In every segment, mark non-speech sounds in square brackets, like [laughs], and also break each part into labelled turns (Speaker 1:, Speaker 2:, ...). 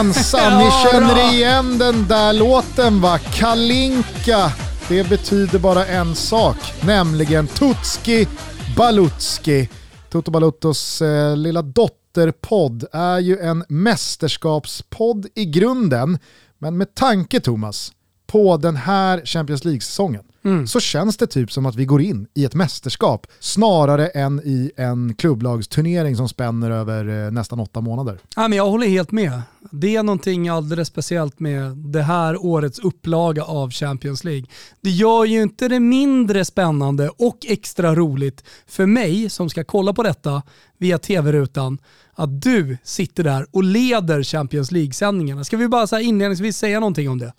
Speaker 1: Jajamensan, ni känner igen den där låten va? Kalinka. Det betyder bara en sak, nämligen Tutski Balutski. Toto Balutos eh, lilla dotterpodd är ju en mästerskapspodd i grunden, men med tanke Thomas på den här Champions League-säsongen mm. så känns det typ som att vi går in i ett mästerskap snarare än i en klubblagsturnering som spänner över eh, nästan åtta månader.
Speaker 2: Ja, men jag håller helt med. Det är någonting alldeles speciellt med det här årets upplaga av Champions League. Det gör ju inte det mindre spännande och extra roligt för mig som ska kolla på detta via tv-rutan att du sitter där och leder Champions League-sändningarna. Ska vi bara så inledningsvis säga någonting om det?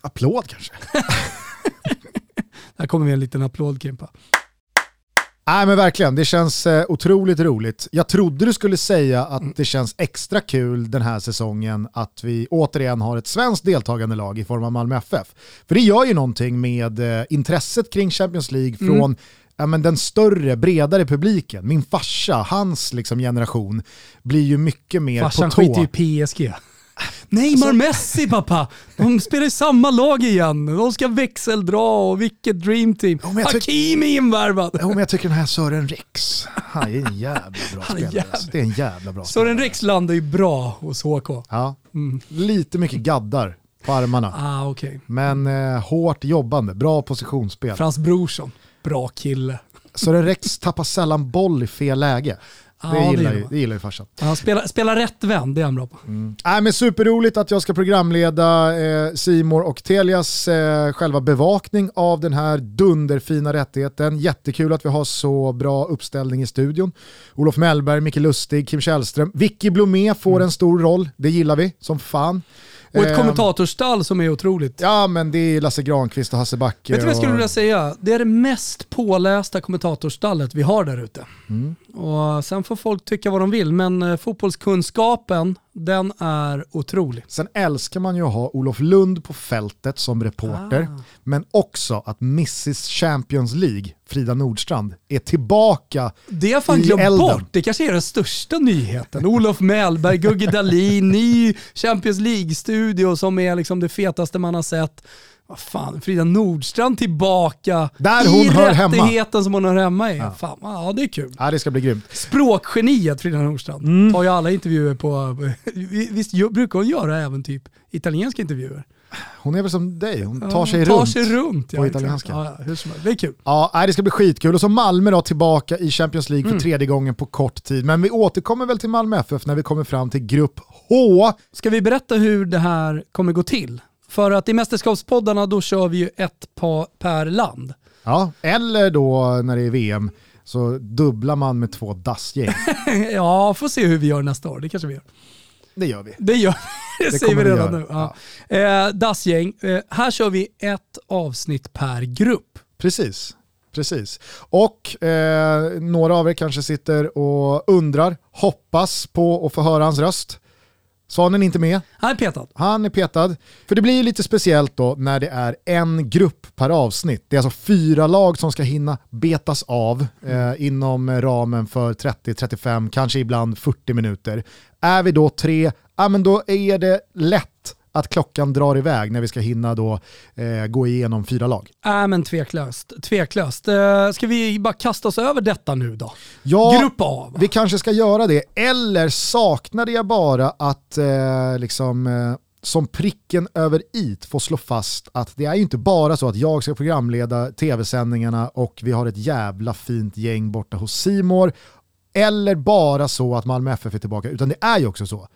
Speaker 1: Applåd kanske? [laughs]
Speaker 2: Här kommer vi en liten applåd Kimpa.
Speaker 1: Nej men verkligen, det känns eh, otroligt roligt. Jag trodde du skulle säga att det känns extra kul den här säsongen att vi återigen har ett svenskt deltagande lag i form av Malmö FF. För det gör ju någonting med eh, intresset kring Champions League mm. från mm. ja, men den större, bredare publiken. Min farsa, hans liksom, generation, blir ju mycket mer
Speaker 2: Farsan
Speaker 1: på tå.
Speaker 2: Farsan skiter i PSG. Neymar alltså... Messi pappa, de spelar i samma lag igen. De ska växeldra och vilket dreamteam. Oh, Hakimi är invärvad.
Speaker 1: Jo, men jag tycker den här Sören Rex, han är en jävla bra [laughs] spelare. Jävla... Alltså. Det är en jävla bra
Speaker 2: Sören spelare. Rex landar ju bra hos HK.
Speaker 1: Ja, mm. lite mycket gaddar på armarna.
Speaker 2: Ah, okay.
Speaker 1: Men eh, hårt jobbande, bra positionsspel.
Speaker 2: Frans Brorsson, bra kille.
Speaker 1: Sören Rex tappar sällan boll i fel läge. Ja, det, gillar det, ju, det gillar ju farsan.
Speaker 2: Ja, spela, spela rätt vän, det är han bra på.
Speaker 1: Mm. Äh, men superroligt att jag ska programleda eh, Simor och Telias eh, själva bevakning av den här dunderfina rättigheten. Jättekul att vi har så bra uppställning i studion. Olof Mellberg, Micke Lustig, Kim Källström. Vicky Blomé får mm. en stor roll, det gillar vi som fan.
Speaker 2: Och ett eh, kommentatorstall som är otroligt.
Speaker 1: Ja men det är Lasse Granqvist och Hasse Backe.
Speaker 2: Vet du vad jag skulle vilja säga? Det är det mest pålästa kommentatorstallet vi har där ute. Mm. Och sen får folk tycka vad de vill, men eh, fotbollskunskapen den är otrolig.
Speaker 1: Sen älskar man ju att ha Olof Lund på fältet som reporter, ah. men också att Mrs Champions League, Frida Nordstrand, är tillbaka
Speaker 2: Det har fan glömt elden. bort, det kanske är den största nyheten. Olof Mellberg, Gugge Dahlin, ny Champions League-studio som är liksom det fetaste man har sett vad fan, Frida Nordstrand tillbaka
Speaker 1: Där hon
Speaker 2: i
Speaker 1: hör
Speaker 2: rättigheten
Speaker 1: hemma.
Speaker 2: som hon hör hemma i. Ja. Fan, ja, det är kul.
Speaker 1: Ja, det ska bli grymt.
Speaker 2: Språkgeniet Frida Nordstrand. Mm. Tar ju alla intervjuer på, [laughs] visst brukar hon göra även typ italienska intervjuer?
Speaker 1: Hon är väl som dig, hon tar sig tar
Speaker 2: runt. Sig runt
Speaker 1: på italienska.
Speaker 2: Ja, hur som helst. Det är kul.
Speaker 1: Ja, det ska bli skitkul. Och så Malmö då tillbaka i Champions League mm. för tredje gången på kort tid. Men vi återkommer väl till Malmö FF när vi kommer fram till Grupp H.
Speaker 2: Ska vi berätta hur det här kommer gå till? För att i mästerskapspoddarna då kör vi ju ett par per land.
Speaker 1: Ja, eller då när det är VM så dubblar man med två dassgäng. [laughs]
Speaker 2: ja, får se hur vi gör nästa år. Det kanske vi gör.
Speaker 1: Det gör vi.
Speaker 2: Det gör vi. [laughs] Det, det säger vi redan nu. Ja. Ja. Eh, dassgäng. Eh, här kör vi ett avsnitt per grupp.
Speaker 1: Precis. Precis. Och eh, några av er kanske sitter och undrar, hoppas på att få höra hans röst. Svanen är inte med.
Speaker 2: Han är petad.
Speaker 1: Han är petad. För det blir ju lite speciellt då när det är en grupp per avsnitt. Det är alltså fyra lag som ska hinna betas av eh, inom ramen för 30-35, kanske ibland 40 minuter. Är vi då tre, ja men då är det lätt att klockan drar iväg när vi ska hinna då eh, gå igenom fyra lag?
Speaker 2: Äh, men tveklöst. tveklöst. Eh, ska vi bara kasta oss över detta nu då?
Speaker 1: Ja,
Speaker 2: Grupp A.
Speaker 1: Vi kanske ska göra det. Eller saknade jag bara att eh, liksom, eh, som pricken över it få slå fast att det är ju inte bara så att jag ska programleda tv-sändningarna och vi har ett jävla fint gäng borta hos Simor eller bara så att Malmö FF är tillbaka, utan det är ju också så.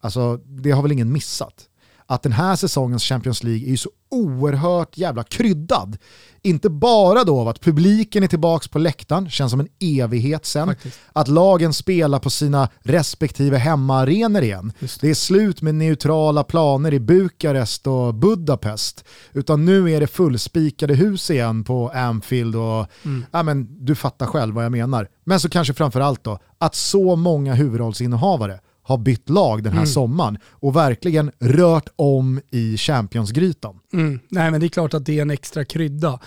Speaker 1: Alltså, det har väl ingen missat att den här säsongens Champions League är ju så oerhört jävla kryddad. Inte bara då av att publiken är tillbaka på läktaren, känns som en evighet sen. Faktiskt. Att lagen spelar på sina respektive hemmaarenor igen. Det. det. är slut med neutrala planer i Bukarest och Budapest. Utan nu är det fullspikade hus igen på Anfield och mm. ja, men, du fattar själv vad jag menar. Men så kanske framförallt då, att så många huvudrollsinnehavare har bytt lag den här
Speaker 2: Mm.
Speaker 1: sommaren och verkligen rört om i Champions-grytan.
Speaker 2: Mm. Nej men det är klart att det är en extra krydda.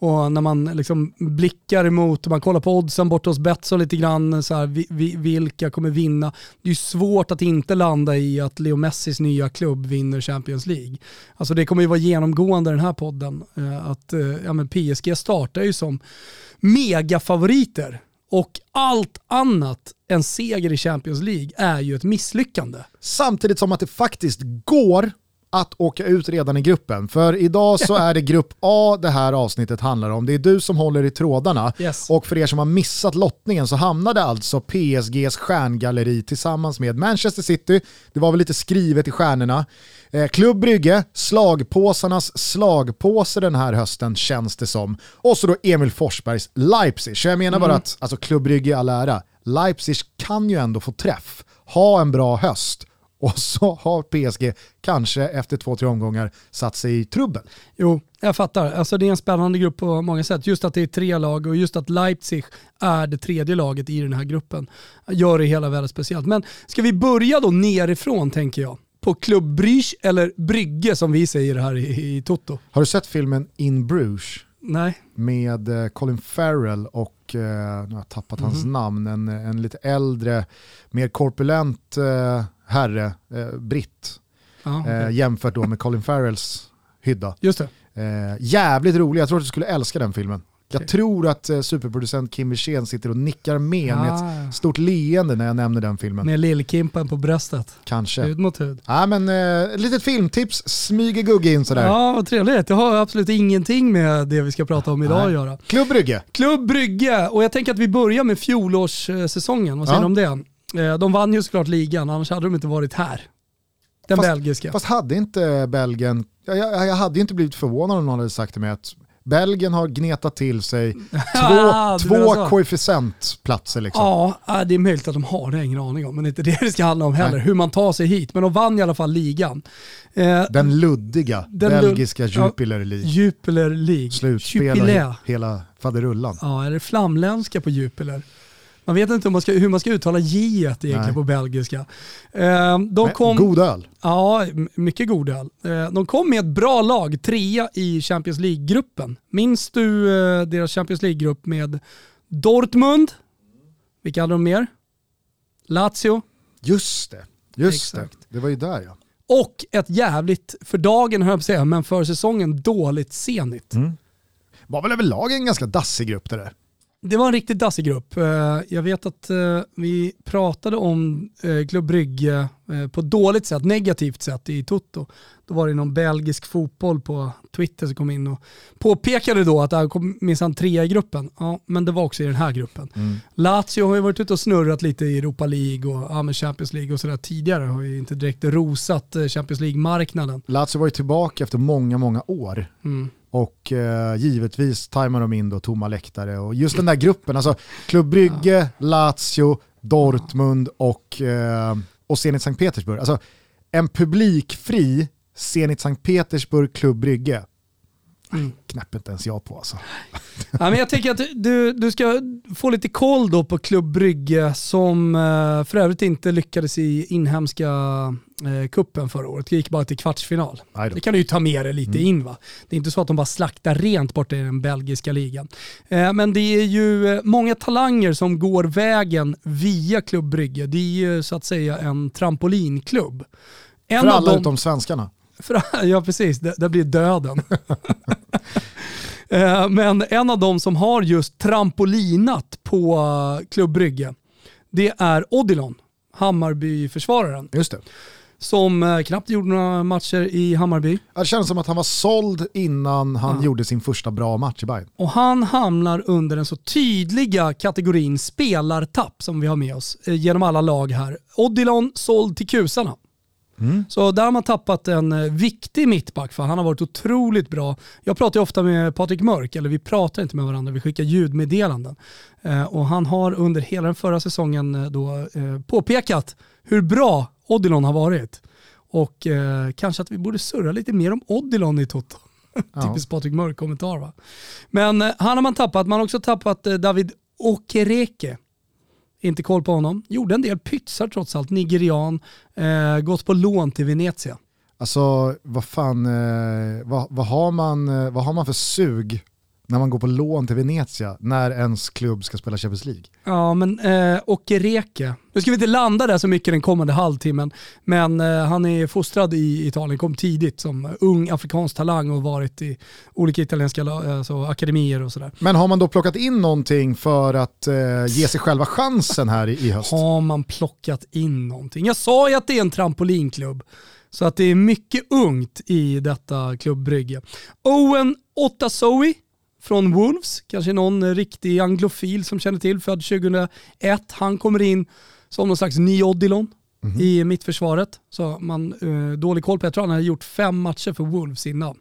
Speaker 2: Och när man liksom blickar emot, man kollar på oddsen borta hos Betsson lite grann, så här, vi, vi, vilka kommer vinna? Det är svårt att inte landa i att Leo Messis nya klubb vinner Champions League. Alltså det kommer ju vara genomgående den här podden. eh, Att eh, ja, men PSG startar ju som megafavoriter och allt annat än seger i Champions League är ju ett misslyckande.
Speaker 1: Samtidigt som att det faktiskt går att åka ut redan i gruppen. För idag så är det grupp A det här avsnittet handlar om. Det är du som håller i trådarna.
Speaker 2: Yes.
Speaker 1: Och för er som har missat lottningen så hamnade alltså PSGs stjärngalleri tillsammans med Manchester City. Det var väl lite skrivet i stjärnorna. Eh, Klubb Brygge, slagpåsarnas slagpåse den här hösten känns det som. Och så då Emil Forsbergs Leipzig. Så jag menar bara att alltså, Klubb Brygge i all ära, Leipzig kan ju ändå få träff, ha en bra höst och så har PSG kanske efter två, tre omgångar satt sig i trubbel.
Speaker 2: Jo, jag fattar. Alltså det är en spännande grupp på många sätt. Just att det är tre lag och just att Leipzig är det tredje laget i den här gruppen gör det hela väldigt speciellt. Men ska vi börja då nerifrån tänker jag? På Club Brygge eller Brygge som vi säger här i, i Toto.
Speaker 1: Har du sett filmen In Bruges?
Speaker 2: Nej.
Speaker 1: med eh, Colin Farrell och, eh, nu har jag tappat hans namn, en, en lite äldre, mer korpulent eh, herre, eh, britt, eh, jämfört då med Colin Farrells hydda.
Speaker 2: Just det.
Speaker 1: Eh, jävligt rolig, jag tror att du skulle älska den filmen.
Speaker 2: Okej.
Speaker 1: Jag tror att eh, superproducent Kim Wirsén sitter och nickar med med
Speaker 2: Ah,
Speaker 1: ett stort leende när jag nämner den filmen.
Speaker 2: med lillkimpen på bröstet.
Speaker 1: Kanske.
Speaker 2: Hud mot hud.
Speaker 1: Ja, men eh, litet filmtips, smyger Gugge in sådär.
Speaker 2: Ja, vad trevligt. Det har absolut ingenting med det vi ska prata om idag
Speaker 1: Nej.
Speaker 2: att göra.
Speaker 1: Klubb Brygge.
Speaker 2: Klubb Brygge, och jag tänker att vi börjar med fjolårssäsongen. Vad säger
Speaker 1: Ja.
Speaker 2: du om det? Eh, De vann ju såklart ligan, annars hade de inte varit här. Den
Speaker 1: Fast-
Speaker 2: belgiska.
Speaker 1: Fast hade inte Belgien, jag, jag, jag hade inte blivit förvånad om någon hade sagt till mig att Belgien har gnetat till sig [laughs] två,
Speaker 2: menar
Speaker 1: två koefficientplatser. Liksom.
Speaker 2: Ja, det är möjligt att de har det, jag har ingen aning om. Men det är inte det det ska handla om heller, hur man tar sig hit. Men de vann i alla fall ligan. Eh,
Speaker 1: Den luddiga
Speaker 2: Den lud-
Speaker 1: belgiska
Speaker 2: ja.
Speaker 1: Jupiler League.
Speaker 2: Jupiler League.
Speaker 1: He- hela faderullan.
Speaker 2: Ja, är det flamländska på Jupiler? Man vet inte hur man ska, hur man ska uttala J egentligen
Speaker 1: Nej.
Speaker 2: på belgiska. Eh, de kom,
Speaker 1: God öl.
Speaker 2: Ja, mycket god öl. Eh, De kom med ett bra lag, trea i Champions League-gruppen. Minns du eh, deras Champions League-grupp med Dortmund? Vilka hade de mer? Lazio
Speaker 1: Just det, just
Speaker 2: Exakt.
Speaker 1: det. Det var ju där ja.
Speaker 2: och ett jävligt, för dagen höll jag säga, men för säsongen dåligt Zenit.
Speaker 1: Var väl överlag en ganska dassig grupp det där.
Speaker 2: Det var en riktigt dassig grupp. Eh, Jag vet att eh, vi pratade om eh, Club Brygge eh, på ett dåligt sätt, negativt sätt i Toto. Då var det någon belgisk fotboll på Twitter som kom in och påpekade då att det kom minsann trea i gruppen. Ja, men det var också i den här gruppen. Lazio har ju varit ute och snurrat lite i Europa League och ja, Champions League och sådär tidigare. Har ju inte direkt rosat eh, Champions League-marknaden.
Speaker 1: Lazio var ju tillbaka efter många, många år.
Speaker 2: Mm.
Speaker 1: Och eh, givetvis tajmar de in då tomma läktare. Och just den där gruppen, alltså Klubb Brygge, Lazio, Dortmund och, eh, och Zenit Sankt Petersburg. Alltså en publikfri Zenit Sankt Petersburg, Klubb Brygge.
Speaker 2: Mm.
Speaker 1: Inte ens jag på alltså. [laughs]
Speaker 2: Ja, men jag tänker att du, du ska få lite koll då på Klubb Brygge som eh, för övrigt inte lyckades i inhemska eh, kuppen förra året. Det gick bara till kvartsfinal. Det kan du ju ta med dig lite in va. Det är inte så att de bara slaktar rent borta i den belgiska ligan. Eh, men det är ju eh, många talanger som går vägen via Klubb Brygge. Det är ju så att säga en trampolinklubb. En
Speaker 1: För alla
Speaker 2: dem-
Speaker 1: utom svenskarna. [laughs]
Speaker 2: ja precis, det, det blir döden. [laughs] Eh, Men en av de som har just trampolinat på eh, Klubb Brygge, det är Odilon, Hammarby-försvararen,
Speaker 1: Just det.
Speaker 2: som eh, knappt gjorde några matcher i Hammarby.
Speaker 1: Det känns som att han var såld innan han
Speaker 2: Ja.
Speaker 1: gjorde sin första bra match i Bayern.
Speaker 2: Och han hamnar under den så tydliga kategorin spelartapp som vi har med oss genom alla lag här. Odilon såld till kusarna. Så där har man tappat en eh, viktig mittback för han har varit otroligt bra. Jag pratar ju ofta med Patrik Mörk, eller vi pratar inte med varandra, vi skickar ljudmeddelanden. Eh, och han har under hela den förra säsongen eh, då, eh, påpekat hur bra Odilon har varit. Och eh, kanske att vi borde surra lite mer om Odilon i Toto. [laughs]
Speaker 1: Ja.
Speaker 2: Typiskt Patrik Mörk-kommentar va. Men eh, han har man tappat, man har också tappat David Okereke inte koll på honom. Gjorde en del pytsar trots allt, nigerian, eh, gått på lån till Venezia.
Speaker 1: Alltså vad fan, eh, vad, vad, har man, eh, vad har man för sug när man går på lån till Venezia när ens klubb ska spela Champions League.
Speaker 2: Ja, men eh, Okereke. Nu ska vi inte landa där så mycket den kommande halvtimmen, men eh, han är fostrad i Italien, kom tidigt som ung afrikansk talang och varit i olika italienska alltså, akademier och sådär.
Speaker 1: Men har man då plockat in någonting för att eh, ge sig själva chansen här i, i höst?
Speaker 2: Har man plockat in någonting? Jag sa ju att det är en trampolinklubb. Så att det är mycket ungt i detta klubbrygge. Owen Otasowi från Wolves, kanske någon riktig anglofil som känner till, född 2001. Han kommer in som någon slags ny Odilon mm i mittförsvaret. Så man, eh, dålig koll på, jag tror han har gjort fem matcher för Wolves innan.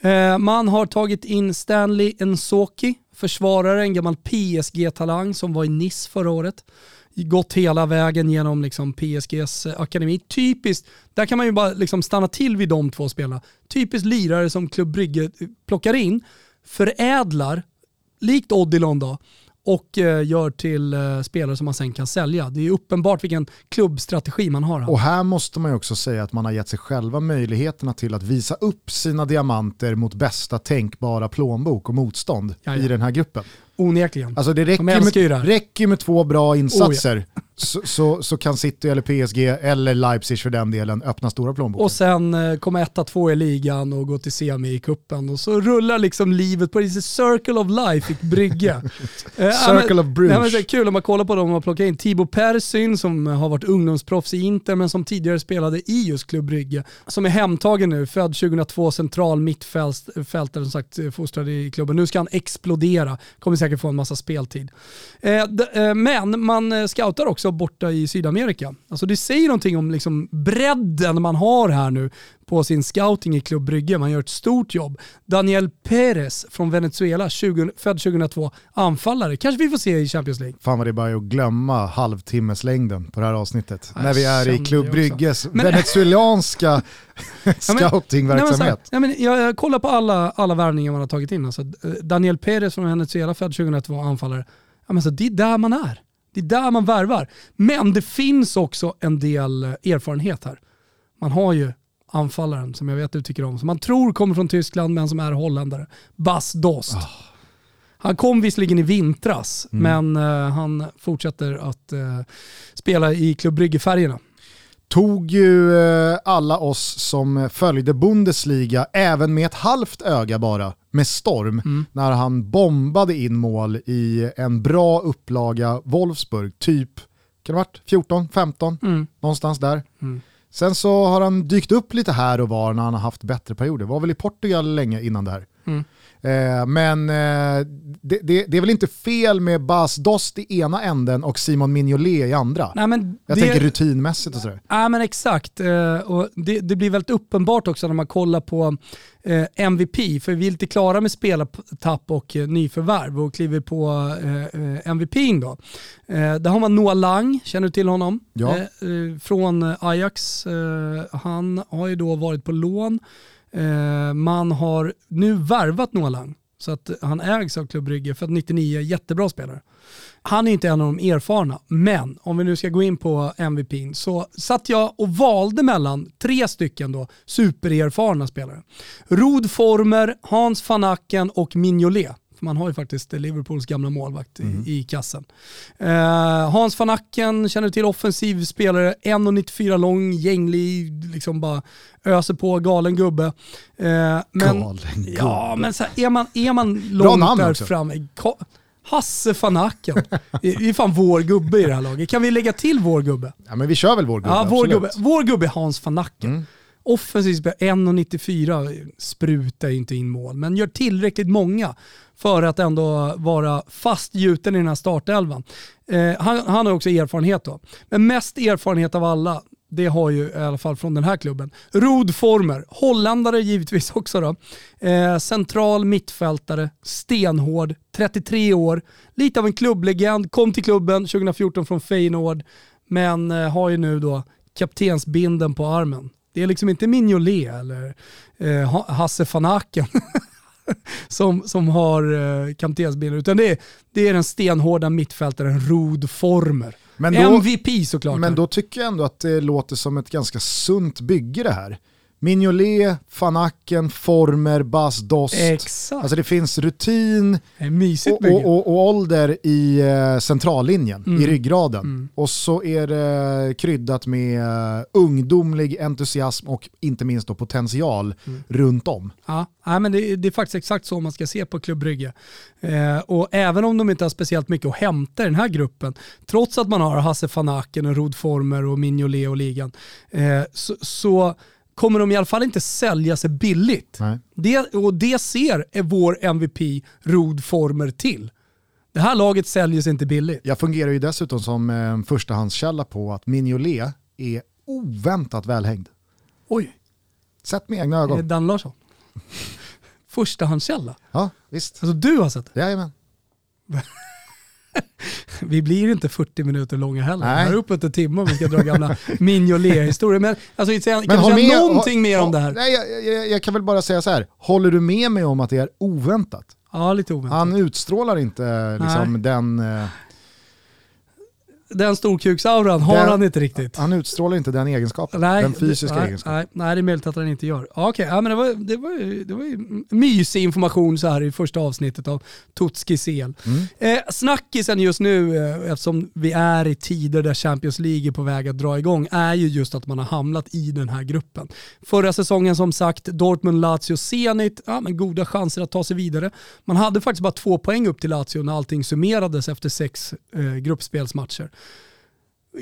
Speaker 2: Eh, man har tagit in Stanley Nsoki, försvarare, en gammal PSG-talang som var i Nice förra året. Gått hela vägen genom liksom PSGs akademi. Typiskt, där kan man ju bara liksom stanna till vid de två spelarna. Typiskt lirare som Klubb Brygge plockar in förädlar, likt Odilon då, och eh, gör till eh, spelare som man sen kan sälja. Det är uppenbart vilken klubbstrategi man har. Här.
Speaker 1: Och här måste man ju också säga att man har gett sig själva möjligheterna till att visa upp sina diamanter mot bästa tänkbara plånbok och motstånd Jaja. i den här gruppen.
Speaker 2: Onekligen.
Speaker 1: Alltså det räcker, med, räcker med två bra insatser. Oh, ja så, så, så, kan City eller PSG eller Leipzig för den delen öppna stora plånböcker.
Speaker 2: Och sen eh, komma etta, två i ligan och gå till semi i kuppen och så rullar liksom livet på det circle of life i Brygge. [laughs]
Speaker 1: eh, circle of Bruges.
Speaker 2: Det är kul om man kollar på dem och plockar in Thibaut Persyn som har varit ungdomsproffs i Inter men som tidigare spelade i just Klubb Brygge. Som är hemtagen nu, född 2002, central mittfältare som sagt fostrad i klubben. Nu ska han explodera, kommer säkert få en massa speltid. Eh, eh, men man eh, scoutar också också borta i Sydamerika. Alltså det säger någonting om liksom bredden man har här nu på sin scouting i Klubb Brygge. Man gör ett stort jobb. Daniel Perez från Venezuela, 20, född 2002, anfallare. Kanske vi får se i Champions League.
Speaker 1: Fan vad det är bara att glömma halvtimmeslängden på det här avsnittet. Jag när vi är i Klubb Brygges men, venezuelanska [laughs] [laughs] scoutingverksamhet.
Speaker 2: Ja, men, jag, jag kollar på alla, alla värvningar man har tagit in. Alltså, Daniel Perez från Venezuela, född 2002, anfallare. Ja, men så det är där man är. Det är där man värvar. Men det finns också en del eh, erfarenhet här. Man har ju anfallaren som jag vet du tycker om, som man tror kommer från Tyskland men som är holländare. Bas Dost. Oh. Han kom visserligen i vintras, mm. men uh, han fortsätter att uh, spela i Klubb Brygge-färgerna
Speaker 1: tog ju eh, alla oss som följde Bundesliga, även med ett halvt öga bara, med storm mm. när han bombade in mål i en bra upplaga Wolfsburg, typ kan det varit 14, 15, mm. någonstans där. Mm. Sen så har han dykt upp lite här och var när han har haft bättre perioder. Var väl i Portugal länge innan det här. Mm. Eh, men eh, det, det, det, är väl inte fel med Bas Dost i ena änden och Simon Mignolet i andra.
Speaker 2: Nej, men
Speaker 1: Jag
Speaker 2: det,
Speaker 1: tänker rutinmässigt och sådär.
Speaker 2: Ja men exakt, eh, och det, det, blir väldigt uppenbart också när man kollar på MVP, för vi är lite klara med spelartapp och nyförvärv och kliver på MVP då. Där har man Noah Lang, känner du till honom?
Speaker 1: Ja.
Speaker 2: Från Ajax. Han har ju då varit på lån Eh, Eh, man har nu värvat Noah Lang, så att han ägs av Klubb Brygge för att 99 är jättebra spelare. Han är inte en av de erfarna, men om vi nu ska gå in på MVP så satt jag och valde mellan tre stycken då supererfarna spelare. Rod Former, Hans van Acken och Mignolet. För man har ju faktiskt Liverpools gamla målvakt mm. i, i, kassen. Uh, Hans van Acken känner du till, offensiv spelare, 1,94 lång, gänglig, liksom bara öser på, galen gubbe. Uh,
Speaker 1: men, galen
Speaker 2: gubbe. Ja, men så här, är, man, är man långt där framme, Hasse van Acken. Det är fan vår gubbe i det här laget. Kan vi lägga till vår gubbe?
Speaker 1: Ja men vi kör väl vår gubbe.
Speaker 2: Ja, vår, gubbe. vår gubbe Hans van Acken. Mm. Offensivt spelar 1,94 sprutar ju inte in mål, men gör tillräckligt många för att ändå vara fast gjuten i den här startelvan. Eh, han, han har också erfarenhet då. Men mest erfarenhet av alla, det har ju i alla fall från den här klubben. Rod Former, holländare givetvis också då. Eh, central mittfältare, stenhård, 33 år, lite av en klubblegend, kom till klubben 2014 från Feyenoord, men eh, har ju nu då kaptensbinden på armen. Det är liksom inte Mignolet eller eh, Hasse van Aken [laughs] som, som har uh, kaptensbindeln, utan det är, det är den stenhårda mittfältaren Rod Former. Men då, MVP såklart.
Speaker 1: Men då tycker jag ändå att det låter som ett ganska sunt bygge det här. Mignolet, Fanaken, Former, Bas, Dost.
Speaker 2: Exakt.
Speaker 1: Alltså det finns rutin
Speaker 2: och,
Speaker 1: och, och, och, ålder i uh, centrallinjen, mm. i ryggraden. Mm. Och så är det kryddat med uh, ungdomlig entusiasm och inte minst då potential mm. runt om.
Speaker 2: Ja, ja men det, det, är faktiskt exakt så man ska se på Klubb Brygge. Eh, och även om de inte har speciellt mycket att hämta i den här gruppen, trots att man har Hasse Fanaken och Rod Former och Mignolet och ligan, eh, så, så kommer de i alla fall inte sälja sig billigt. Det, och det ser vår MVP Rod Former till. Det här laget säljer sig inte billigt.
Speaker 1: Jag fungerar ju dessutom som en förstahandskälla på att Mignolet är oväntat välhängd.
Speaker 2: Oj.
Speaker 1: Sett med egna ögon.
Speaker 2: Dan Larsson. [laughs] Förstahandskälla?
Speaker 1: Ja, visst.
Speaker 2: Alltså du har sett
Speaker 1: det? Jajamän. [laughs]
Speaker 2: vi blir inte 40 minuter långa heller. Nej. Vi har uppåt en timme om vi ska dra gamla Mignolet-historier. Men alltså, kan men du säga med, någonting mer om det här?
Speaker 1: Nej, jag, jag, jag, kan väl bara säga så här. håller du med mig om att det är oväntat?
Speaker 2: Ja, lite oväntat.
Speaker 1: Han utstrålar inte liksom, den... Eh,
Speaker 2: den storkuksauran har den, han inte riktigt.
Speaker 1: Han utstrålar inte den egenskapen, nej, den fysiska
Speaker 2: nej,
Speaker 1: egenskapen.
Speaker 2: Nej, nej, det är möjligt att han inte gör. Okej, okay, ja, men det var, det, var, ju, det var ju mysig information så här i första avsnittet av Totski CL. Mm. Eh, snackisen just nu, eh, eftersom vi är i tider där Champions League är på väg att dra igång, är ju just att man har hamnat i den här gruppen. Förra säsongen som sagt, Dortmund, Lazio, Zenit, ja, men goda chanser att ta sig vidare. Man hade faktiskt bara två poäng upp till Lazio när allting summerades efter sex eh, gruppspelsmatcher.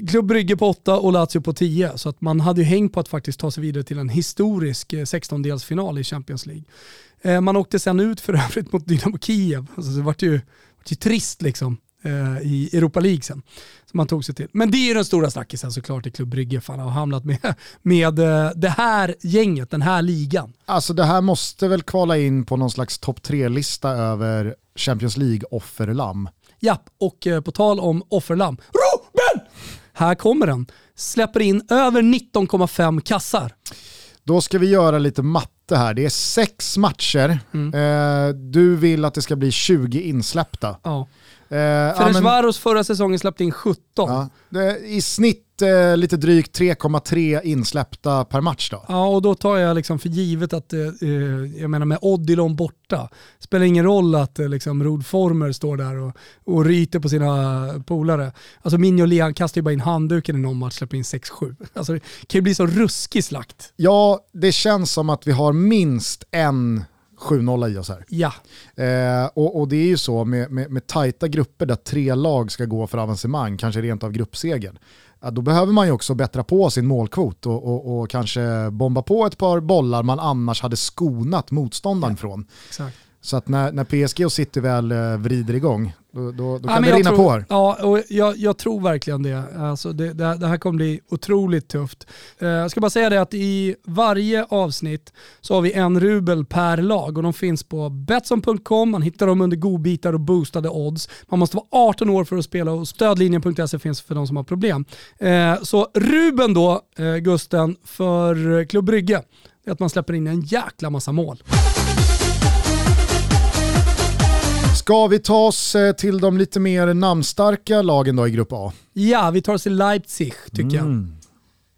Speaker 2: Klubb Brygge på 8 och Lazio på 10. Så att man hade ju häng på att faktiskt ta sig vidare till en historisk 16-delsfinal eh, i Champions League. Eh, man åkte sen ut för [laughs] övrigt mot Dynamo Kiev. Alltså det var ju, ju trist liksom eh, i Europa League sen. Som man tog sig till. Men det är den stora snackisen såklart i Klubb Brygge. Fan har hamnat med, [laughs] med det här gänget, den här ligan.
Speaker 1: Alltså det här måste väl kvala in på någon slags topp tre-lista över Champions League-offerlamm.
Speaker 2: Ja, och på tal om offerlamm. Ruben! Här kommer den. Släpper in över 19,5 kassar.
Speaker 1: Då ska vi göra lite matte här. Det är sex matcher. Mm. Eh, du vill att det ska bli 20 insläppta.
Speaker 2: Ja. Eh, Ferencvaros förra säsongen släppte in 17. Ja,
Speaker 1: I snitt eh, lite drygt 3,3 insläppta per match då.
Speaker 2: Ja, och då tar jag liksom för givet att, eh, eh jag menar med Odilon borta, spelar ingen roll att eh, liksom Rod Former står där och, och ryter på sina polare. Alltså Minho Lean kastar ju bara in handduken i någon match, släpper in 6-7. [laughs] Alltså det kan ju bli så ruskig slakt.
Speaker 1: Ja, det känns som att vi har minst en 7-0 i oss här.
Speaker 2: Ja.
Speaker 1: Eh, och, och, det är ju så med, med, med tajta grupper där tre lag ska gå för avancemang, kanske rent av gruppsegern. Ja, då behöver man ju också bättra på sin målkvot och, och, och, kanske bomba på ett par bollar man annars hade skonat motståndaren ja. från.
Speaker 2: Exakt.
Speaker 1: Så att när, när PSG och City väl eh, vrider igång, då, då, då kan det rinna
Speaker 2: tror,
Speaker 1: på här.
Speaker 2: Ja, och jag, jag, tror verkligen det. Alltså det, det. det, här kommer bli otroligt tufft. Eh, jag ska bara säga det att i varje avsnitt så har vi en rubel per lag och de finns på Betsson.com, man hittar dem under godbitar och boostade odds. Man måste vara 18 år för att spela och stödlinjen.se finns för de som har problem. Eh, så ruben då, Gusten, för Klubb Brygge, är att man släpper in en jäkla massa mål.
Speaker 1: Ska vi ta oss eh, till de lite mer namnstarka lagen då i Grupp A?
Speaker 2: Ja, vi tar oss till Leipzig tycker mm. jag.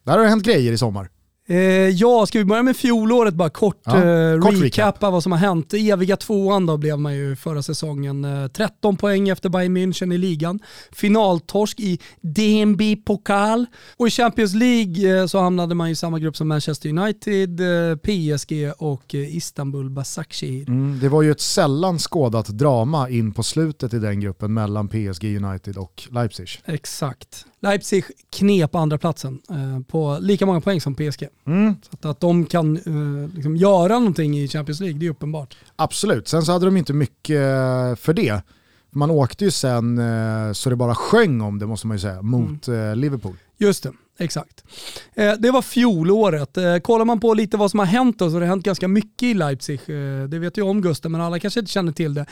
Speaker 1: Där har det hänt grejer i sommar.
Speaker 2: Eh, ja, ska vi börja med fjolåret bara kort, ja, eh, kort recappa recap. vad som har hänt. Eviga tvåan då blev man ju förra säsongen. Eh, 13 poäng efter Bayern München i ligan. Finaltorsk i DNB Pokal. Och i Champions League eh, så hamnade man i samma grupp som Manchester United, eh, PSG och eh, Istanbul Basaksehir.
Speaker 1: Mm, det var ju ett sällan skådat drama in på slutet i den gruppen mellan PSG United och Leipzig.
Speaker 2: Exakt. Leipzig knep andra platsen eh, på lika många poäng som PSG. Mm. Så att, att de kan eh, liksom göra någonting i Champions League, det är uppenbart.
Speaker 1: Absolut, sen så hade de inte mycket för det. Man åkte ju sen eh, så det bara sjöng om det måste man ju säga, mot mm. Liverpool.
Speaker 2: Just det, exakt. Det var fjolåret. Eh, kollar man på lite vad som har hänt då så har det hänt ganska mycket i Leipzig. Det vet ju om Gusten, men alla kanske inte känner till det.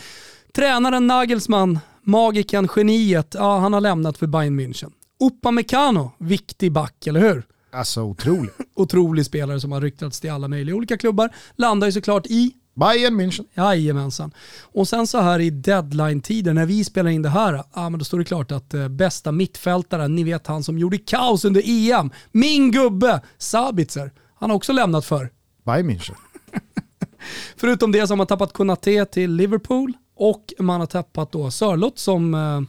Speaker 2: Tränaren Nagelsmann, magikern, geniet, ja, han har lämnat för Bayern München. Upamecano, viktig back, eller hur?
Speaker 1: Alltså otrolig. [laughs]
Speaker 2: otrolig spelare som har ryktats till alla möjliga olika klubbar. Landar ju såklart i
Speaker 1: Bayern München.
Speaker 2: Jajamensan. Och sen så här i deadline-tider när vi spelar in det här, ja, men då står det klart att eh, bästa mittfältaren, ni vet han som gjorde kaos under EM, min gubbe Sabitzer, han har också lämnat för.
Speaker 1: Bayern München. [laughs]
Speaker 2: Förutom det så har man tappat Konate till Liverpool och man har tappat då Sörlott som eh,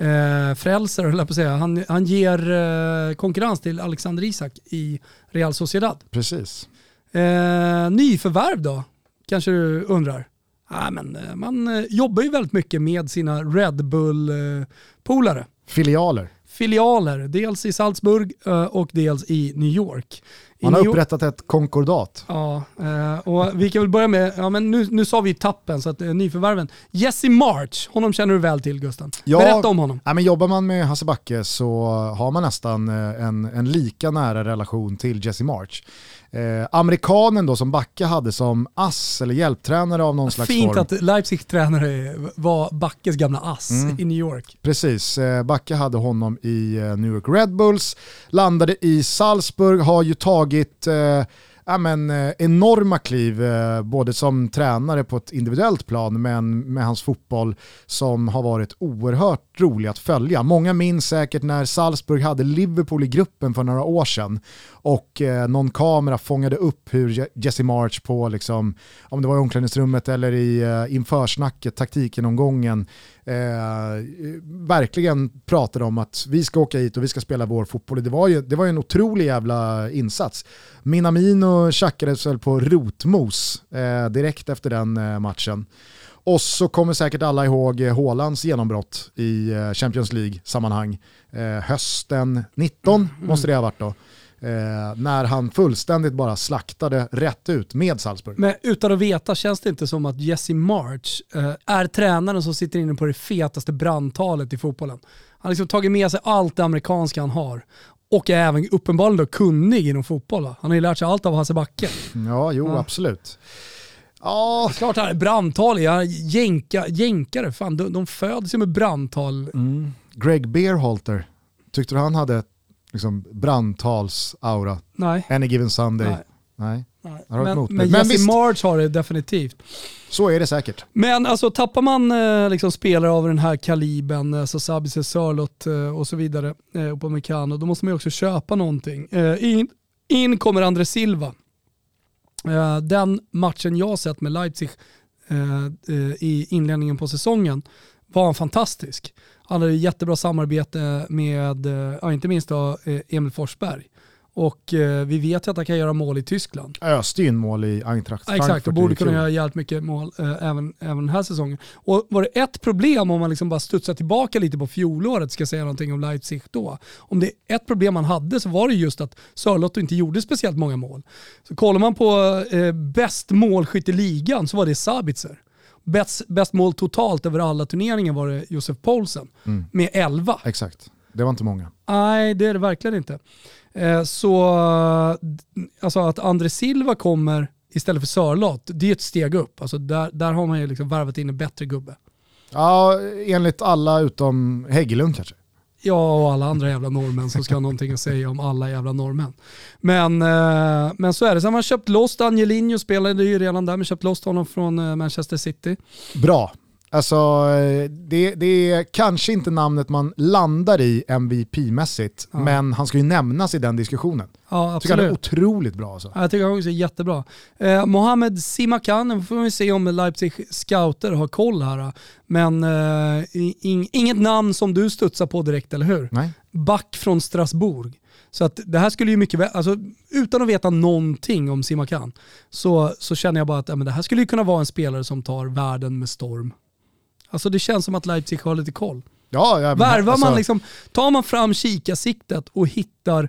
Speaker 2: eh frälser, höll jag på att säga. Han, han ger eh, konkurrens till Alexander Isak i Real Sociedad.
Speaker 1: Precis.
Speaker 2: Eh, nyförvärv då, kanske du undrar? Ja, men, eh, man eh, jobbar ju väldigt mycket med sina Red Bull-polare.
Speaker 1: Filialer.
Speaker 2: Filialer, dels i Salzburg och dels i New York.
Speaker 1: Man har upprättat ett konkordat.
Speaker 2: Ja, och vi kan väl börja med, ja men nu, nu sa vi tappen, så att nyförvärven. Jesse March, honom känner du väl till Gusten. Ja, Berätta om honom.
Speaker 1: Ja, men jobbar man med Hasse Backe så har man nästan en, en lika nära relation till Jesse March. Eh, amerikanen då som Backe hade som ass eller hjälptränare av någon slags
Speaker 2: Fint
Speaker 1: form.
Speaker 2: att Leipzig tränare var Backes gamla ass mm. i New York.
Speaker 1: Precis, eh, Backe hade honom i eh, New York Red Bulls, landade i Salzburg, har ju tagit eh, ja, men, eh, enorma kliv, eh, både som tränare på ett individuellt plan men med hans fotboll som har varit oerhört rolig att följa. Många minns säkert när Salzburg hade Liverpool i gruppen för några år sedan och eh, någon kamera fångade upp hur Jesse March på, liksom, om det var i omklädningsrummet eller i eh, införsnacket, taktiken-omgången, eh, verkligen pratade om att vi ska åka hit och vi ska spela vår fotboll. Det var ju, det var ju en otrolig jävla insats. Minamino tjackades väl på rotmos eh, direkt efter den eh, matchen. Och så kommer säkert alla ihåg eh, Hålands genombrott i eh, Champions League-sammanhang. Eh, hösten 19 måste det ha varit då. Eh, när han fullständigt bara slaktade rätt ut med Salzburg.
Speaker 2: Men utan att veta känns det inte som att Jesse March eh, är tränaren som sitter inne på det fetaste brandtalet i fotbollen. Han har liksom tagit med sig allt det amerikanska han har och är även uppenbarligen då kunnig inom fotboll. Va? Han har ju lärt sig allt av Hasse Backe.
Speaker 1: Ja, jo ja. absolut.
Speaker 2: Ja, klart han är brandtal. Ja, jänka, jänkare, fan, de, de föds ju med brandtal.
Speaker 1: Mm. Greg Beerhalter, tyckte du han hade liksom brandtals-aura?
Speaker 2: Nej.
Speaker 1: Any given Sunday?
Speaker 2: Nej.
Speaker 1: Nej.
Speaker 2: Nej. Men, men Jesse March har det definitivt.
Speaker 1: Så är det säkert.
Speaker 2: Men alltså tappar man eh, liksom spelare av den här kalibern, alltså Sabitzer, Sörlott eh, och så vidare, eh, på Mekano, då måste man ju också köpa någonting. Eh, in, in kommer André Silva. Eh, den matchen jag sett med Leipzig eh, eh, i inledningen på säsongen var han fantastisk. Han hade jättebra samarbete med, ja, inte minst då, Emil Forsberg. Och eh, vi vet ju att han kan göra mål i Tyskland.
Speaker 1: Öste in mål i Eintracht
Speaker 2: Frankfurt. Exakt, och borde kunna göra jävligt mycket mål eh, även, även den här säsongen. Och var det ett problem om man liksom bara studsar tillbaka lite på fjolåret, ska jag säga någonting om Leipzig då. Om det är ett problem man hade så var det just att Sörlotto inte gjorde speciellt många mål. Så kollar man på eh, bäst målskytt i ligan så var det Sabitzer. Bäst, bäst mål totalt över alla turneringar var det Josef Poulsen mm. med 11.
Speaker 1: Exakt, det var inte många.
Speaker 2: Nej, det är det verkligen inte. Eh, så alltså att André Silva kommer istället för Sörlott, det är ett steg upp. Alltså där, där har man ju liksom värvat in en bättre gubbe.
Speaker 1: Ja, enligt alla utom Hägglund kanske.
Speaker 2: Jag och alla andra jävla norrmän som ska ha någonting att säga om alla jävla norrmän. Men, eh, men så är det. Sen har man köpt loss Angelinho, spelade ju redan där, men köpt loss honom från eh, Manchester City.
Speaker 1: Bra, Alltså, det, det är kanske inte namnet man landar i MVP-mässigt, ja. men han ska ju nämnas i den diskussionen.
Speaker 2: Ja,
Speaker 1: absolut. Jag tycker han är otroligt bra. Alltså.
Speaker 2: jag tycker han också är jättebra. Eh, Mohamed Simakan, får vi se om Leipzig scouter har koll här. Men eh, in, inget namn som du studsar på direkt, eller hur?
Speaker 1: Nej.
Speaker 2: Back från Strasbourg. Så att det här skulle ju mycket väl, alltså, utan att veta någonting om Simakan, så, så känner jag bara att ja, men det här skulle ju kunna vara en spelare som tar världen med storm. Alltså det känns som att Leipzig har lite koll.
Speaker 1: Ja, ja,
Speaker 2: Värvar alltså... man liksom, tar man fram kikarsiktet och hittar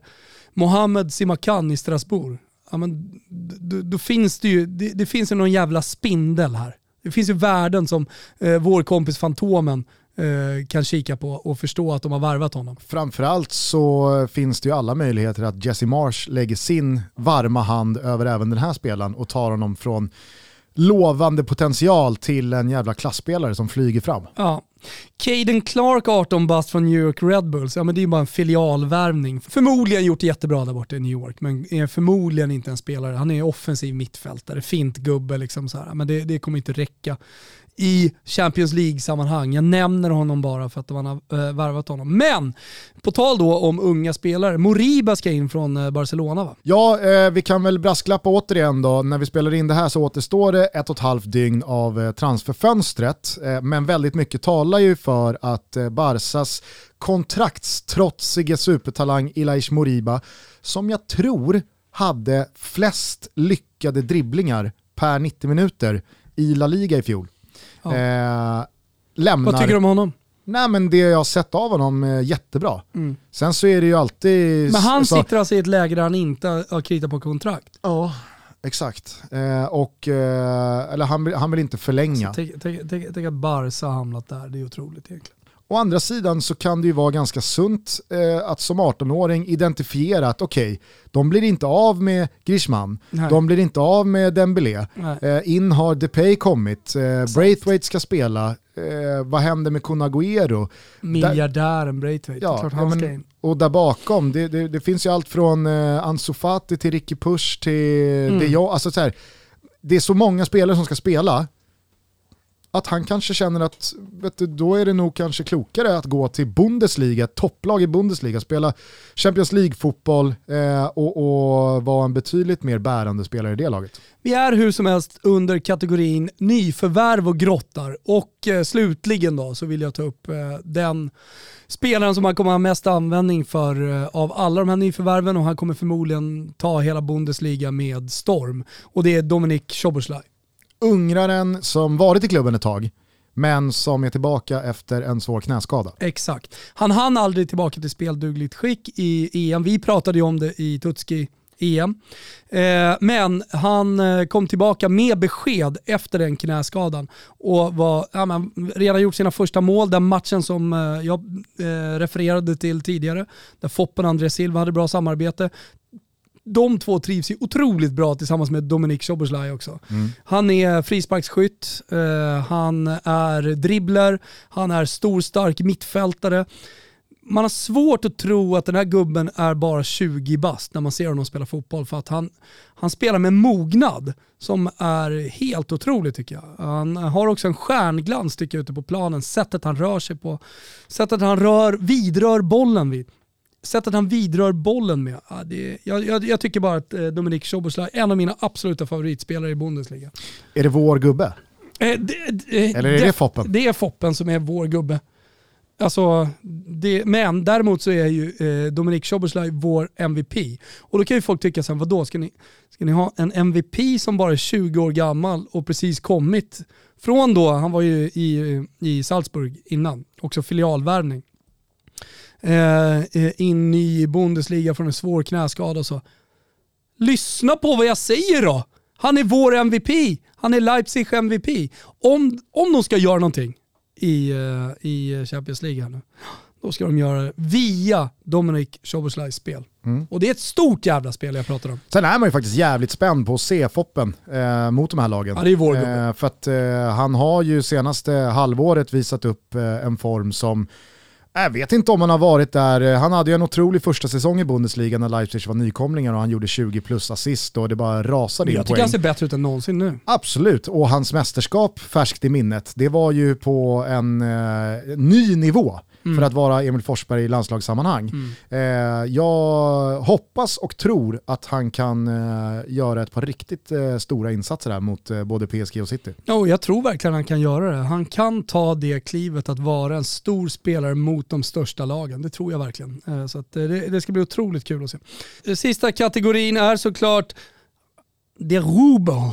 Speaker 2: Mohamed Simakan i Strasbourg, ja, men, då, då finns det ju det, det, finns ju någon jävla spindel här. Det finns ju värden som eh, vår kompis Fantomen eh, kan kika på och förstå att de har värvat honom.
Speaker 1: Framförallt så finns det ju alla möjligheter att Jesse Marsh lägger sin varma hand över även den här spelaren och tar honom från lovande potential till en jävla klassspelare som flyger fram.
Speaker 2: Ja, Caden Clark 18 bast från New York Red Bulls, ja men det är ju bara en filialvärvning. Förmodligen gjort det jättebra där borta i New York, men är förmodligen inte en spelare. Han är offensiv mittfältare, fint gubbe liksom så här. men det, det kommer inte räcka i Champions League-sammanhang. Jag nämner honom bara för att man har äh, värvat honom. Men på tal då om unga spelare, Moriba ska in från äh, Barcelona va?
Speaker 1: Ja, eh, vi kan väl brasklappa återigen då. När vi spelar in det här så återstår det ett och ett halvt dygn av eh, transferfönstret. Eh, men väldigt mycket talar ju för att eh, Barsas kontraktstrotsige supertalang Ilaish Moriba, som jag tror hade flest lyckade dribblingar per 90 minuter i La Liga i fjol. Ja. Eh, lämnar...
Speaker 2: Vad tycker du om honom?
Speaker 1: Nej men det jag har sett av honom är jättebra. Mm. Sen så är det ju alltid...
Speaker 2: Men han så... sitter alltså i ett läge där han inte har kritat på kontrakt?
Speaker 1: Ja, exakt. Eh, och, eh, eller han, han vill inte förlänga.
Speaker 2: Tänk att Barca har hamnat där, det är otroligt egentligen.
Speaker 1: Å andra sidan så kan det ju vara ganska sunt eh, att som 18-åring identifiera att okej, okay, de blir inte av med Grishman, Nej. de blir inte av med Dembélé, eh, in har Depay kommit, eh, Braithwaite ska spela, eh, vad händer med Kun Agüero?
Speaker 2: Miljardären Braithwaite, ja, klart han men,
Speaker 1: Och där bakom, det, det, det, finns ju allt från eh, Ansu Fati till Ricky Push till mm. De Jong, alltså så här, det är så många spelare som ska spela att han kanske känner att vet du, då är det nog kanske klokare att gå till Bundesliga, topplag i Bundesliga, spela Champions League-fotboll eh, och, och vara en betydligt mer bärande spelare i det laget.
Speaker 2: Vi är hur som helst under kategorin nyförvärv och grottar. Och eh, slutligen då så vill jag ta upp eh, den spelaren som han kommer ha mest användning för eh, av alla de här nyförvärven. Och han kommer förmodligen ta hela Bundesliga med storm. Och det är Dominik Szoboszlai
Speaker 1: ungraren som varit i klubben ett tag, men som är tillbaka efter en svår knäskada.
Speaker 2: Exakt. Han hann aldrig tillbaka till speldugligt skick i EM. Vi pratade ju om det i Tutski EM. Eh, men han eh, kom tillbaka med besked efter den knäskadan och var, ja, man, redan gjort sina första mål. Den matchen som eh, jag eh, refererade till tidigare, där Foppen och André Silva hade bra samarbete de två trivs ju otroligt bra tillsammans med Dominik Szoboszlaj också. Mm. Han är frisparksskytt, eh, han är dribbler, han är stor stark mittfältare. Man har svårt att tro att den här gubben är bara 20 bast när man ser honom spela fotboll för att han, han spelar med mognad som är helt otroligt tycker jag. Han har också en stjärnglans tycker jag ute på planen, sättet han rör sig på, sättet han rör, vidrör bollen vid sättet han vidrör bollen med. Ja, det, jag, jag, jag, tycker bara att eh, Dominik Szoboszlaj är en av mina absoluta favoritspelare i Bundesliga.
Speaker 1: Är det vår gubbe? Eh, det, det, Eller är det, det Foppen?
Speaker 2: Det är Foppen som är vår gubbe. Alltså, det, men däremot så är ju eh, Dominik Szoboszlaj vår MVP. Och då kan ju folk tycka sen, vadå, ska ni, ska ni ha en MVP som bara är 20 år gammal och precis kommit från då, han var ju i, i Salzburg innan, också filialvärvning eh, eh in i Bundesliga från en svår knäskada och så. Lyssna på vad jag säger då! Han är vår MVP. Han är Leipzig MVP. Om, om de ska göra någonting i, uh, i Champions League här nu, då ska de göra det via Dominic Szoboszlajs spel. Mm. Och det är ett stort jävla spel jag pratar om.
Speaker 1: Sen är man ju faktiskt jävligt spänd på att se Foppen eh, mot de här lagen.
Speaker 2: Ja, det är vår eh,
Speaker 1: För att eh, han har ju senaste halvåret visat upp eh, en form som jag vet inte om han har varit där. Han hade ju en otrolig första säsong i Bundesliga när Leipzig var nykomlingar och han gjorde 20 plus assist och det bara rasade in
Speaker 2: Jag tycker han ser bättre ut än någonsin nu.
Speaker 1: Absolut, och hans mästerskap färskt i minnet, det var ju på en eh, ny nivå mm. för att vara Emil Forsberg i landslagssammanhang. Mm. Eh, jag hoppas och tror att han kan eh, göra ett par riktigt eh, stora insatser här mot eh, både PSG och City.
Speaker 2: Ja, jag tror verkligen han kan göra det. Han kan ta det klivet att vara en stor spelare mot de största lagen. Det tror jag verkligen. Eh, så att, eh, det, det ska bli otroligt kul att se. Sista kategorin är såklart det Rubel.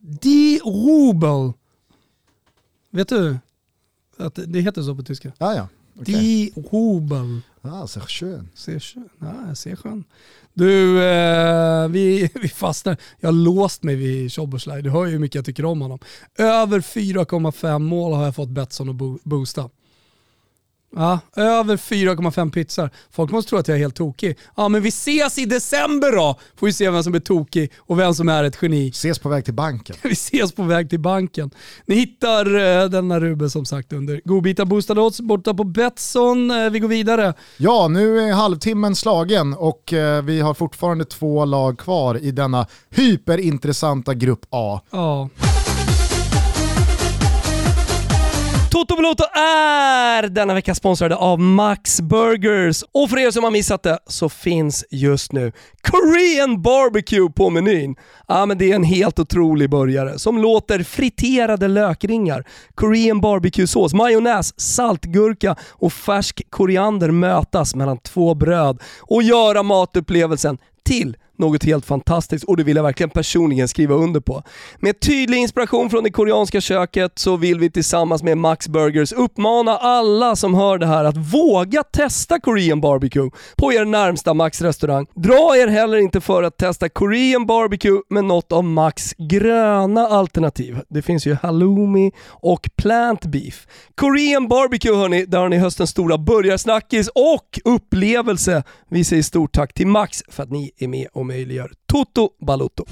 Speaker 2: Die Rubel. Vet du? Att det heter så på tyska.
Speaker 1: Ah, ja.
Speaker 2: Okay. Die Rubel.
Speaker 1: Ah, sehr schön.
Speaker 2: Sehr schön. Ah, sehr schön. Du, eh, vi, [laughs] vi fastnar. Jag har låst mig vid Szoboszlaj. Du hör ju hur mycket jag tycker om honom. Över 4,5 mål har jag fått Betsson att bo boosta. Ja, över 4,5 pizzor. Folk måste tro att jag är helt tokig. Ja, men vi ses i december då! Får vi se vem som är tokig och vem som är ett geni.
Speaker 1: Ses på väg till banken. [laughs]
Speaker 2: vi ses på väg till banken. Ni hittar uh, denna Ruben som sagt under godbitar boostad odds borta på Betsson. Uh, vi går vidare.
Speaker 1: Ja, nu är halvtimmen slagen och uh, vi har fortfarande två lag kvar i denna hyperintressanta grupp A.
Speaker 2: Ja. Toto Balotto är denna vecka sponsrade av Max Burgers. Och för er som har missat det så finns just nu Korean Barbecue på menyn. Ja, men det är en helt otrolig burgare som låter friterade lökringar, Korean barbecue-sås, majonnäs, saltgurka och färsk koriander mötas mellan två bröd och göra matupplevelsen till något helt fantastiskt och det vill jag verkligen personligen skriva under på. Med tydlig inspiration från det koreanska köket så vill vi tillsammans med Max Burgers uppmana alla som hör det här att våga testa Korean barbecue på er närmsta Max-restaurang. Dra er heller inte för att testa Korean barbecue med något av Max gröna alternativ. Det finns ju halloumi och plant beef. Korean barbecue hörni, där har ni höstens stora burgarsnackis och upplevelse. Vi säger stort tack till Max för att ni är med och möjliggör Toto Balotto.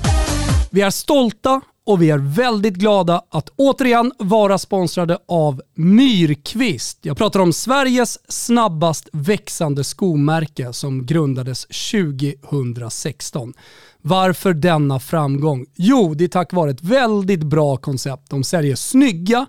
Speaker 2: Vi är stolta och vi är väldigt glada att återigen vara sponsrade av Myrkvist. Jag pratar om Sveriges snabbast växande skomärke som grundades 2016. Varför denna framgång? Jo, det är tack vare ett väldigt bra koncept. De säljer snygga,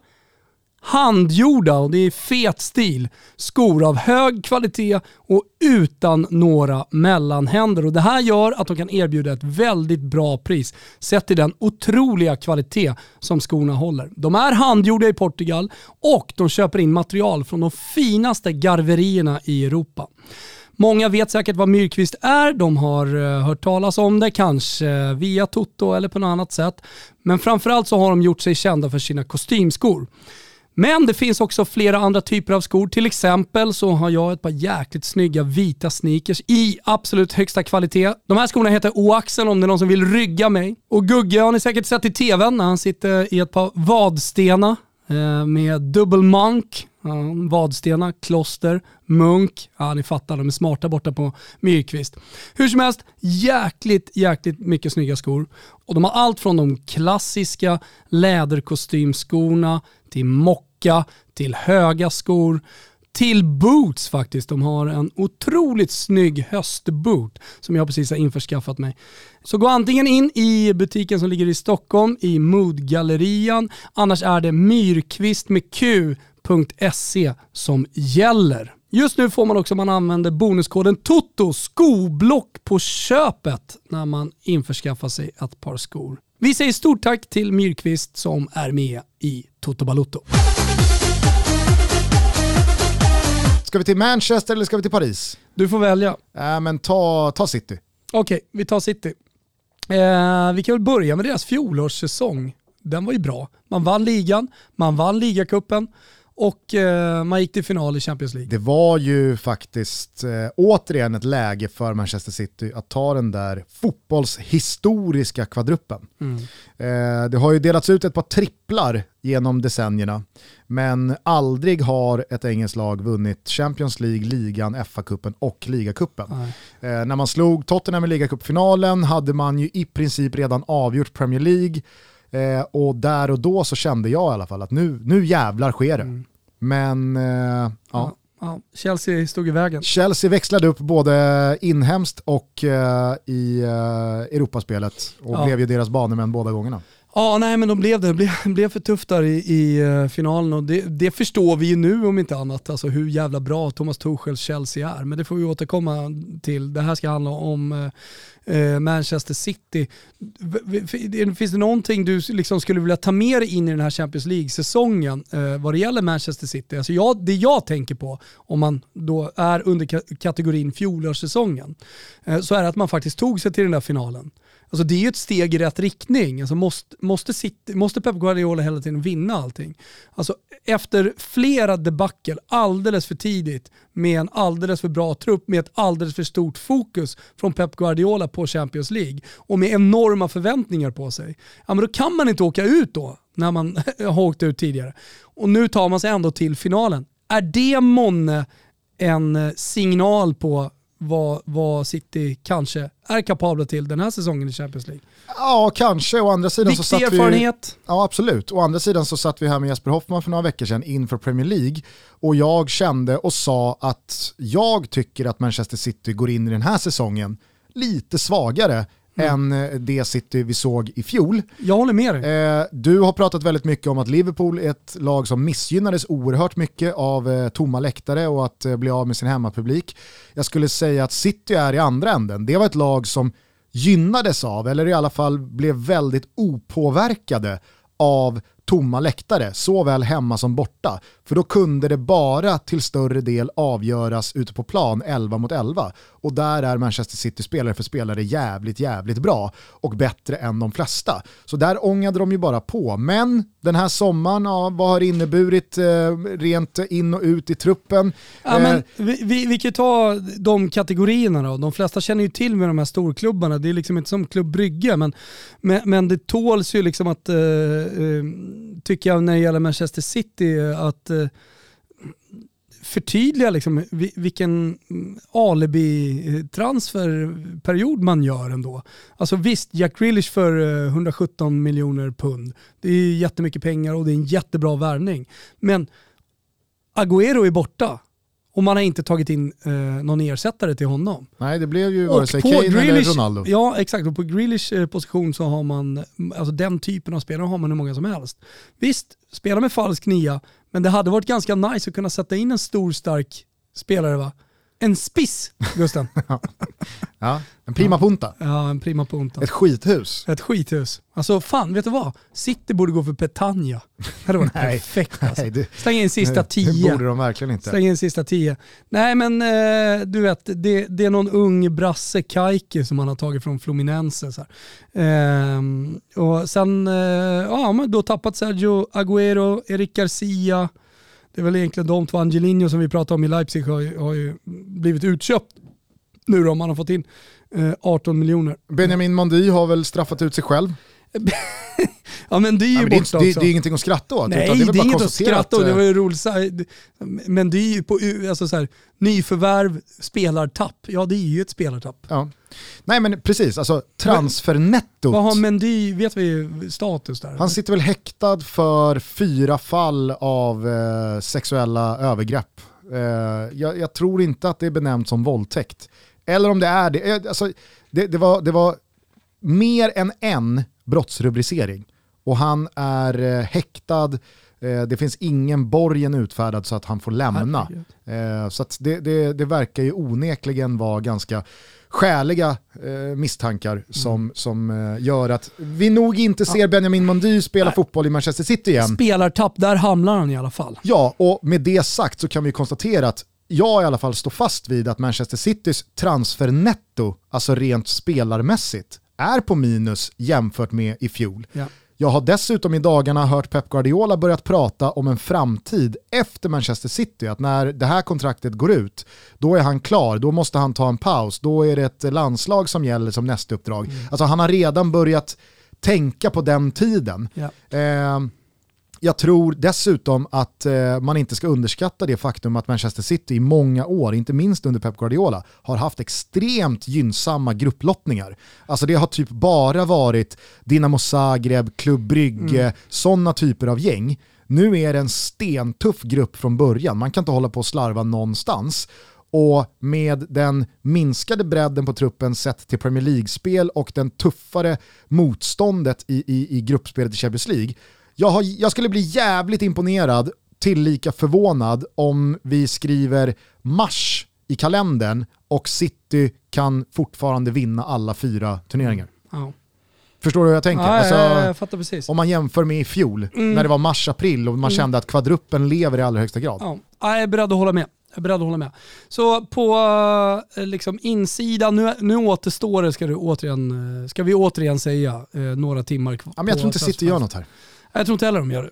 Speaker 2: handgjorda och det är fet stil. Skor av hög kvalitet och utan några mellanhänder. Och det här gör att de kan erbjuda ett väldigt bra pris sett till den otroliga kvalitet som skorna håller. De är handgjorda i Portugal och de köper in material från de finaste garverierna i Europa. Många vet säkert vad Myrkvist är, de har eh, hört talas om det, kanske via Toto eller på något annat sätt. Men framförallt så har de gjort sig kända för sina kostymskor. Men det finns också flera andra typer av skor. Till exempel så har jag ett par jäkligt snygga vita sneakers i absolut högsta kvalitet. De här skorna heter Oaxen om det är någon som vill rygga mig. Och Gugge har ni säkert sett i tvn när han sitter i ett par vadstena eh, med double monk, vadstena, kloster, munk. Ja, ni fattar, de är smarta borta på Myrkvist. Hur som helst, jäkligt, jäkligt mycket snygga skor. Och de har allt från de klassiska läderkostymskorna till mocka, till höga skor, till boots faktiskt. De har en otroligt snygg höstboot som jag precis har införskaffat mig. Så gå antingen in i butiken som ligger i Stockholm i Moodgallerian, annars är det myrkvist med q.se som gäller. Just nu får man också, om man använder bonuskoden TOTO, skoblock på köpet när man införskaffar sig ett par skor. Vi säger stort tack till Myrkvist som är med i Toto Balotto.
Speaker 1: Ska vi till Manchester eller ska vi till Paris?
Speaker 2: Du får välja.
Speaker 1: Äh, men ta, ta City.
Speaker 2: Okej, okay, vi tar City. Eh, vi kan väl börja med deras fjolårssäsong. Den var ju bra. Man vann ligan, man vann ligacupen och eh, man gick till final i Champions League.
Speaker 1: Det var ju faktiskt eh, återigen ett läge för Manchester City att ta den där fotbollshistoriska kvadruppen. Mm. Eh, det har ju delats ut ett par tripplar genom decennierna, men aldrig har ett engelskt lag vunnit Champions League, ligan, FA-cupen och ligacupen. Eh, när man slog Tottenham i ligacupfinalen hade man ju i princip redan avgjort Premier League, Eh, och där och då så kände jag i alla fall att nu, nu jävlar sker det. Mm. Men eh, ja.
Speaker 2: ja. Ja, Chelsea stod i vägen.
Speaker 1: Chelsea växlade upp både inhemskt och uh, i uh, Europaspelet och ja. blev ju deras banemän båda gångerna.
Speaker 2: Ja, nej men de blev det. Det [laughs] blev, blev för tufft där i, i uh, finalen och det, det, förstår vi ju nu om inte annat, alltså hur jävla bra Thomas Tuchels Chelsea är. Men det får vi återkomma till. Det här ska handla om uh, Manchester City. Finns det någonting du liksom skulle vilja ta med dig in i den här Champions League-säsongen uh, vad det gäller Manchester City? Alltså jag, det jag tänker på, om man då är under kategorin fjolårssäsongen, så är det att man faktiskt tog sig till den där finalen. Alltså det är ju ett steg i rätt riktning. Alltså måste, måste, City, måste Pep Guardiola hela tiden vinna allting? Alltså efter flera debacle alldeles för tidigt med en alldeles för bra trupp med ett alldeles för stort fokus från Pep Guardiola på Champions League och med enorma förväntningar på sig. Ja men då kan man inte åka ut då när man [laughs] har åkt ut tidigare. Och nu tar man sig ändå till finalen. Är det månne en eh, signal på vad, vad City kanske är kapabla till den här säsongen i Champions League?
Speaker 1: Ja, kanske. Å andra sidan
Speaker 2: Viktig
Speaker 1: så satt
Speaker 2: erfarenhet.
Speaker 1: Vi, ja, absolut. Å andra sidan så satt vi här med Jesper Hoffman för några veckor sedan inför Premier League och jag kände och sa att jag tycker att Manchester City går in i den här säsongen lite svagare mm. än eh, det City vi såg i fjol.
Speaker 2: Jag håller med dig.
Speaker 1: Eh, du har pratat väldigt mycket om att Liverpool är ett lag som missgynnades oerhört mycket av eh, tomma läktare och att bli av med sin hemmapublik. Jag skulle säga att City är i andra änden. Det var ett lag som gynnades av, eller i alla fall blev väldigt opåverkade av tomma läktare, såväl hemma som borta. För då kunde det bara till större del avgöras ute på plan 11 mot 11. Och där är Manchester City spelare för spelare jävligt, jävligt bra och bättre än de flesta. Så där ångade de ju bara på. Men den här sommaren, ja, vad har inneburit eh, rent in och ut i truppen?
Speaker 2: Ja, eh, men vi, vi, vi kan ta de kategorierna då. De flesta känner ju till med de här storklubbarna. Det är liksom inte som Klubb Brygge, men, men, men det tåls ju liksom att, eh, eh tycker jag när det gäller Manchester City, att eh, förtydliga liksom vilken alibi-transferperiod man gör ändå. Alltså visst, Jack Grealish för 117 eh, miljoner pund. Det är jättemycket pengar och det är en jättebra värvning. Men Agüero är borta och man har inte tagit in eh, någon ersättare till honom.
Speaker 1: Nej, det blev ju vare sig Kane Grealish, eller Ronaldo.
Speaker 2: Ja, exakt. Och på Grealish eh, position så har man, alltså den typen av spelare har man hur många som helst. Visst, spela med falsk nia, men det hade varit ganska nice att kunna sätta in en stor stark spelare va? En spiss, Gusten. [laughs]
Speaker 1: ja, en prima punta.
Speaker 2: Ja, en prima punta.
Speaker 1: Ett skithus.
Speaker 2: Ett skithus. Alltså fan, vet du vad? City borde gå för Petagna. Det hade varit [laughs] perfekt alltså. Nej, det, Släng in sista [laughs] tio.
Speaker 1: Det borde de verkligen inte.
Speaker 2: Släng in sista tio. Nej men eh, du vet, det, det, är någon ung brasse, Kaike, som man har tagit från Fluminense. Så eh, och sen, eh, ja men då tappat Sergio Agüero, Eric Garcia, det är väl egentligen de två, Angelino som vi pratade om i Leipzig har, har ju blivit utköpt nu då, man har fått in eh, 18 miljoner.
Speaker 1: Benjamin Mondi har väl straffat ut sig själv?
Speaker 2: Ja men det är ju ja, borta
Speaker 1: det,
Speaker 2: också.
Speaker 1: Det, det är ingenting att skratta åt.
Speaker 2: Nej, det är, det är inget att skratta åt. Det var ju roligt. Men det är ju på alltså så här, nyförvärv, spelartapp. Ja det är ju ett spelartapp.
Speaker 1: Ja. Nej men precis, alltså transfernettot.
Speaker 2: Vad har Mendy, vet vi status där?
Speaker 1: Han sitter väl häktad för fyra fall av eh, sexuella övergrepp. Eh, jag, jag, tror inte att det är benämnt som våldtäkt. Eller om det är det. Eh, alltså, det, det, var, det var mer än en brottsrubricering. Och han är eh, häktad, eh, det finns ingen borgen utfärdad så att han får lämna. Eh, så det, det, det, verkar ju onekligen vara ganska skäliga eh, misstankar mm. som, som eh, gör att vi nog inte ser Benjamin Mondy spela Nej. fotboll i Manchester City igen.
Speaker 2: Spelartapp, där hamnar han i alla fall.
Speaker 1: Ja, och med det sagt så kan vi konstatera att jag i alla fall står fast vid att Manchester Citys transfernetto, alltså rent spelarmässigt, är på minus jämfört med i fjol. Ja. Jag har dessutom i dagarna hört Pep Guardiola börjat prata om en framtid efter Manchester City, att när det här kontraktet går ut, då är han klar, då måste han ta en paus, då är det ett landslag som gäller som nästa uppdrag. Mm. Alltså han har redan börjat tänka på den tiden. Ja. Eh, jag tror dessutom att eh, man inte ska underskatta det faktum att Manchester City i många år, inte minst under Pep Guardiola, har haft extremt gynnsamma grupplottningar. Alltså det har typ bara varit Dinamo Zagreb, Club Brygge, mm. sådana typer av gäng. Nu är det en stentuff grupp från början, man kan inte hålla på och slarva någonstans. Och med den minskade bredden på truppen sett till Premier League-spel och den tuffare motståndet i, i, i gruppspelet i Champions League jag, har, jag skulle bli jävligt imponerad, tillika förvånad, om vi skriver mars i kalendern och City kan fortfarande vinna alla fyra turneringar.
Speaker 2: Ja.
Speaker 1: Förstår du hur jag tänker?
Speaker 2: Ja, alltså, ja, jag.
Speaker 1: Om man jämför med i fjol, mm. när det var mars-april och man mm. kände att kvadruppen lever i allra högsta grad.
Speaker 2: Ja. Jag är beredd att hålla med. Jag är beredd att hålla med. Så på eh, liksom insidan, nu, nu återstår det, ska, du återigen, eh, ska vi återigen säga, eh, några timmar kvar.
Speaker 1: Ja, men jag tror inte City gör något här.
Speaker 2: Jag tror inte heller de gör det.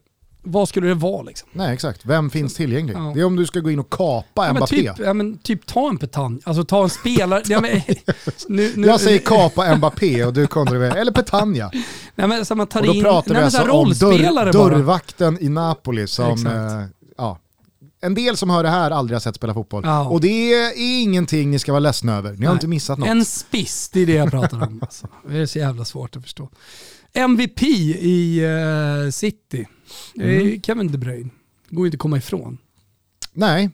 Speaker 2: Vad skulle det vara liksom?
Speaker 1: Nej exakt, vem finns tillgänglig? Ja. Det är om du ska gå in och kapa
Speaker 2: ja,
Speaker 1: Mbappé.
Speaker 2: Typ, ja, men typ ta en Petagna, alltså ta en spelare. ja, men, [laughs]
Speaker 1: nu, nu, jag säger kapa Mbappé och du kontraverar, eller Petagna.
Speaker 2: Nej, men, så man tar
Speaker 1: och då
Speaker 2: in,
Speaker 1: pratar vi alltså om dörr, dörrvakten i Napoli som, eh, ja, en del som hör det här aldrig har sett spela fotboll.
Speaker 2: Ja.
Speaker 1: Och det är ingenting ni ska vara ledsna över. Ni har
Speaker 2: Nej.
Speaker 1: inte missat något.
Speaker 2: En spiss, det är det jag pratar om. Alltså. Det är så jävla svårt att förstå. MVP i eh, City,
Speaker 1: Mm.
Speaker 2: Kevin De Bruyne. Går ju inte att komma ifrån.
Speaker 1: Nej.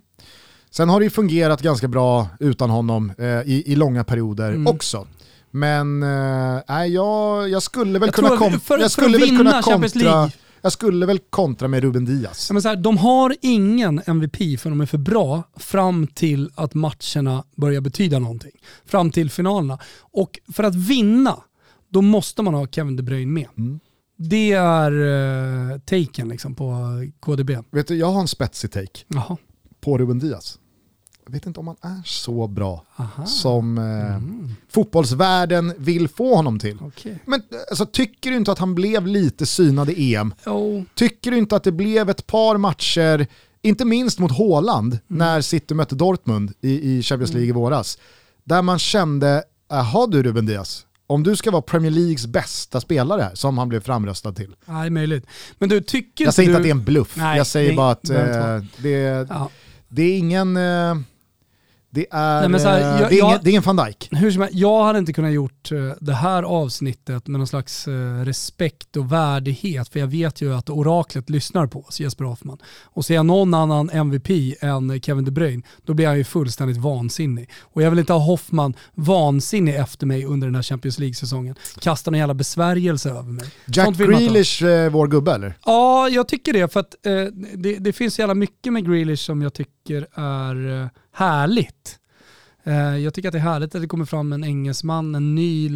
Speaker 1: Sen har det ju fungerat ganska bra utan honom eh, i, i långa perioder
Speaker 2: Mm.
Speaker 1: också. Men eh, jag, jag skulle väl
Speaker 2: Jag
Speaker 1: kunna, kom,
Speaker 2: för-
Speaker 1: jag skulle väl kunna kontra, jag skulle väl kontra med Ruben Diaz.
Speaker 2: Ja, men så här, de har ingen MVP för de är för bra fram till att matcherna börjar betyda någonting. Fram till finalerna. Och för att vinna, då måste man ha Kevin De Bruyne med.
Speaker 1: Mm.
Speaker 2: Det är uh, taken liksom på KDB.
Speaker 1: Vet du, jag har en spetsig take
Speaker 2: Jaha.
Speaker 1: på Ruben Diaz. Jag vet inte om han är så bra
Speaker 2: Aha.
Speaker 1: som eh,
Speaker 2: Mm.
Speaker 1: fotbollsvärlden vill få honom till.
Speaker 2: Okej.
Speaker 1: Men alltså, tycker du inte att han blev lite synad i EM?
Speaker 2: Jo,
Speaker 1: Tycker du inte att det blev ett par matcher, inte minst mot Haaland,
Speaker 2: Mm.
Speaker 1: när City mötte Dortmund i, i Champions League i våras, där man kände, jaha du Ruben Diaz, om du ska vara Premier Leagues bästa spelare här, som han blev framröstad till.
Speaker 2: ja, det är möjligt. Men du, tycker
Speaker 1: Jag säger
Speaker 2: du...
Speaker 1: inte att det är en bluff,
Speaker 2: Nej,
Speaker 1: jag säger
Speaker 2: det-
Speaker 1: bara att eh, det, det är ingen... Eh, det är,
Speaker 2: Nej, här,
Speaker 1: eh,
Speaker 2: jag-
Speaker 1: det är,
Speaker 2: jag-
Speaker 1: ingen, det är ingen van Dijk.
Speaker 2: Hur som helst, jag hade inte kunnat gjort eh, det här avsnittet med någon slags eh, respekt och värdighet, för jag vet ju att oraklet lyssnar på oss, Jesper Hoffman. Och ser jag någon annan MVP än Kevin De Bruyne, då blir jag ju fullständigt vansinnig. Och jag vill inte ha Hoffman vansinnig efter mig under den här Champions League-säsongen. Kasta någon jävla besvärjelse över mig.
Speaker 1: Jack. Grealish, eh, vår gubbe eller?
Speaker 2: Ja, jag tycker det. För att eh, det, det finns så jävla mycket med Grealish som jag tycker är eh, härligt. Eh, jag tycker att det är härligt att det kommer fram en engelsman, en ny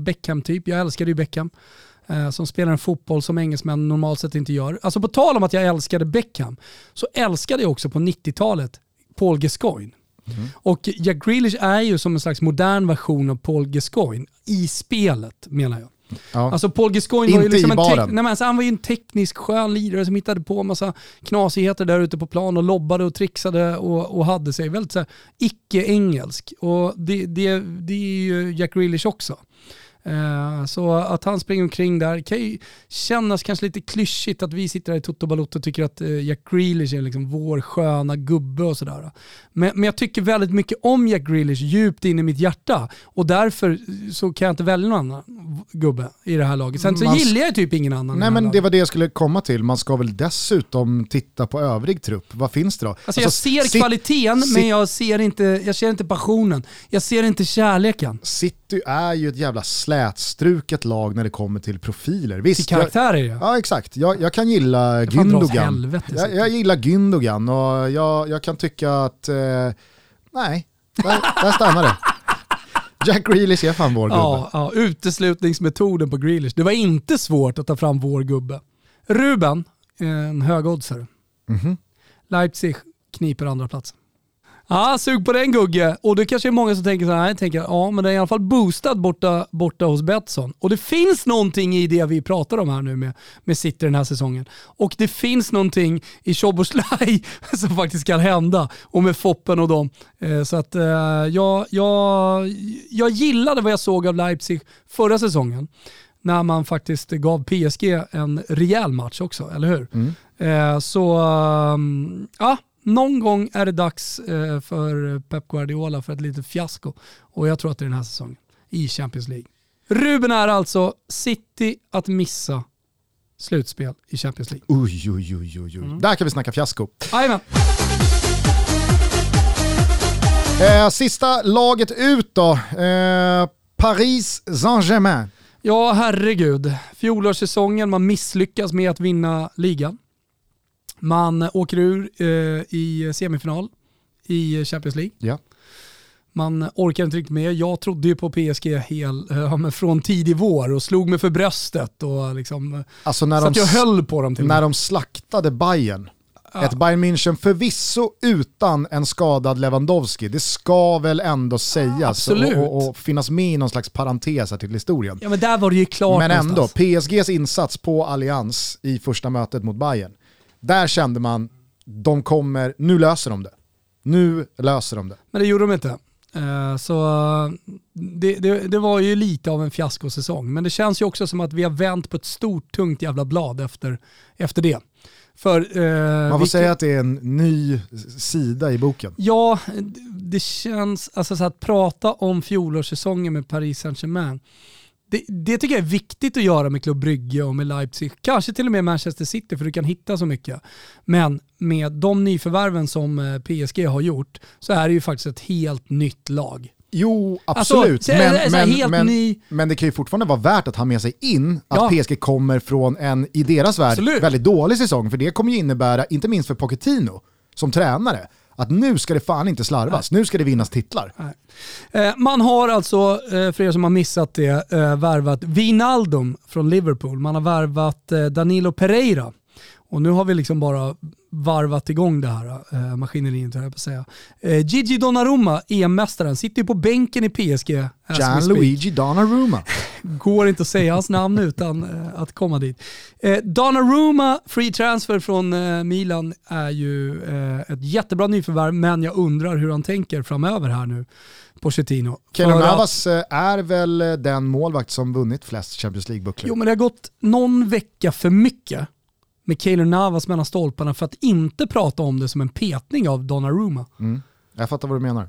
Speaker 2: Beckham-typ. Jag älskade ju Beckham. Eh, som spelar en fotboll som engelsmän normalt sett inte gör. Alltså på tal om att jag älskade Beckham, så älskade jag också på 90-talet Paul Gascoigne. Och Jack Grealish är ju som en slags modern version av Paul Gascoigne i spelet menar jag.
Speaker 1: Ja.
Speaker 2: Alltså Paul Gascoigne var ju liksom en, tek- nej, alltså, han var ju en teknisk skön lirare som hittade på massa knasigheter där ute på plan och lobbade och trixade och, och hade sig väldigt så icke-engelsk. Och det, det, det är ju Jack Grealish också. Eh, så att han springer omkring där kan ju kännas kanske lite klyschigt att vi sitter här i Toto Balotto och tycker att eh, Jack Grealish är liksom vår sköna gubbe och sådär. Men, men jag tycker väldigt mycket om Jack Grealish djupt in i mitt hjärta och därför så kan jag inte välja någon annan gubbe i det här laget. Sen så
Speaker 1: Man-
Speaker 2: gillar jag typ ingen annan
Speaker 1: Nej men det var det jag skulle komma till, man ska väl dessutom titta på övrig trupp. Vad finns det då?
Speaker 2: Alltså jag ser
Speaker 1: City-
Speaker 2: kvaliteten
Speaker 1: City-
Speaker 2: men jag ser, inte, jag ser inte passionen. Jag ser inte kärleken.
Speaker 1: City är ju ett jävla slätstruket lag när det kommer till profiler.
Speaker 2: Till
Speaker 1: Visst, jag,
Speaker 2: karaktär är det.
Speaker 1: ja exakt. Jag, jag kan gilla Gündogan. Jag, jag gillar Gündogan och jag, jag kan tycka att, eh, nej, där, där stannar det. Jack Grealish är fan vår gubbe.
Speaker 2: Ja, ja, uteslutningsmetoden på Grealish. Det var inte svårt att ta fram vår gubbe. Ruben, en högoddsare.
Speaker 1: Mhm.
Speaker 2: Leipzig kniper andra platsen. Ja, sug på den Gugge. Och det kanske är många som tänker så här, tänker, ja men det är i alla fall boostad borta, borta hos Betsson. Och det finns någonting i det vi pratar om här nu med, med City den här säsongen. Och det finns någonting i Szoboszlaj [laughs] som faktiskt kan hända. Och med Foppen och dem. Eh, så att eh, jag, jag, jag gillade vad jag såg av Leipzig förra säsongen. När man faktiskt gav PSG en rejäl match också, eller hur? Eh, så um, ja, någon gång är det dags eh, för Pep Guardiola för ett litet fiasko. Och jag tror att det är den här säsongen i Champions League. Ruben är alltså City att missa slutspel i Champions League.
Speaker 1: Oj, oj, oj, oj,
Speaker 2: Mm.
Speaker 1: Där kan vi snacka fiasko.
Speaker 2: Jajamän.
Speaker 1: Eh, sista laget ut då. Eh, Paris Saint-Germain.
Speaker 2: Ja, herregud. Fjolårssäsongen, man misslyckas med att vinna ligan. Man åker ur eh, i semifinal i Champions League.
Speaker 1: Ja.
Speaker 2: Man orkar inte riktigt med. Jag trodde ju på PSG hel, ja, men från tidig vår och slog mig för bröstet. Och liksom,
Speaker 1: Alltså när
Speaker 2: så att
Speaker 1: de,
Speaker 2: jag höll på dem till med.
Speaker 1: när de slaktade Bayern. Ett Bayern München förvisso utan en skadad Lewandowski. Det ska väl ändå sägas
Speaker 2: absolut.
Speaker 1: och, och, och finnas med i någon slags parentes här till historien.
Speaker 2: Ja men där var det ju klart
Speaker 1: Men ändå,
Speaker 2: någonstans.
Speaker 1: PSGs insats på Allians i första mötet mot Bayern. Där kände man, de kommer, nu löser de det. Nu löser de det.
Speaker 2: Men det gjorde de inte. Eh, så det, det, det, var ju lite av en fiaskosäsong. Men det känns ju också som att vi har vänt på ett stort, tungt jävla blad efter, efter det. För,
Speaker 1: eh, Man får säga att det är en ny sida i boken.
Speaker 2: Ja, det känns, alltså så att prata om fjolårssäsongen med Paris Saint-Germain, det, det, tycker jag är viktigt att göra med Club Brygge och med Leipzig. Kanske till och med Manchester City för du kan hitta så mycket. Men med de nyförvärven som eh, PSG har gjort så är det ju faktiskt ett helt nytt lag.
Speaker 1: Jo, alltså, absolut. Alltså, men, men, men, ny... men, det kan ju fortfarande vara värt att ha med sig in att ja. PSG kommer från en, i deras värld, absolut. väldigt dålig säsong. För det kommer ju innebära, inte minst för Pochettino som tränare, att nu ska det fan inte slarvas, Nej. nu ska det vinnas titlar.
Speaker 2: Eh, man har alltså, eh, för er som har missat det, eh, värvat Vinaldum från Liverpool. Man har värvat Danilo Pereira. Och nu har vi liksom bara varvat igång det här äh, maskineriet, jag på säga. Äh, Gigi Donnarumma, EM-mästaren, sitter ju på bänken i PSG.
Speaker 1: Gianluigi Donnarumma.
Speaker 2: Går inte att säga hans namn utan äh, att komma dit. Äh, Donnarumma, free transfer från äh, Milan, är ju ett jättebra nyförvärv, men jag undrar hur han tänker framöver här nu. Pochettino.
Speaker 1: Keylor Navas är väl den målvakt som vunnit flest Champions League-bucklor?
Speaker 2: Jo men det har gått någon vecka för mycket med Keylor Navas mellan stolparna för att inte prata om det som en petning av Donnarumma.
Speaker 1: Mm. Jag fattar vad du menar.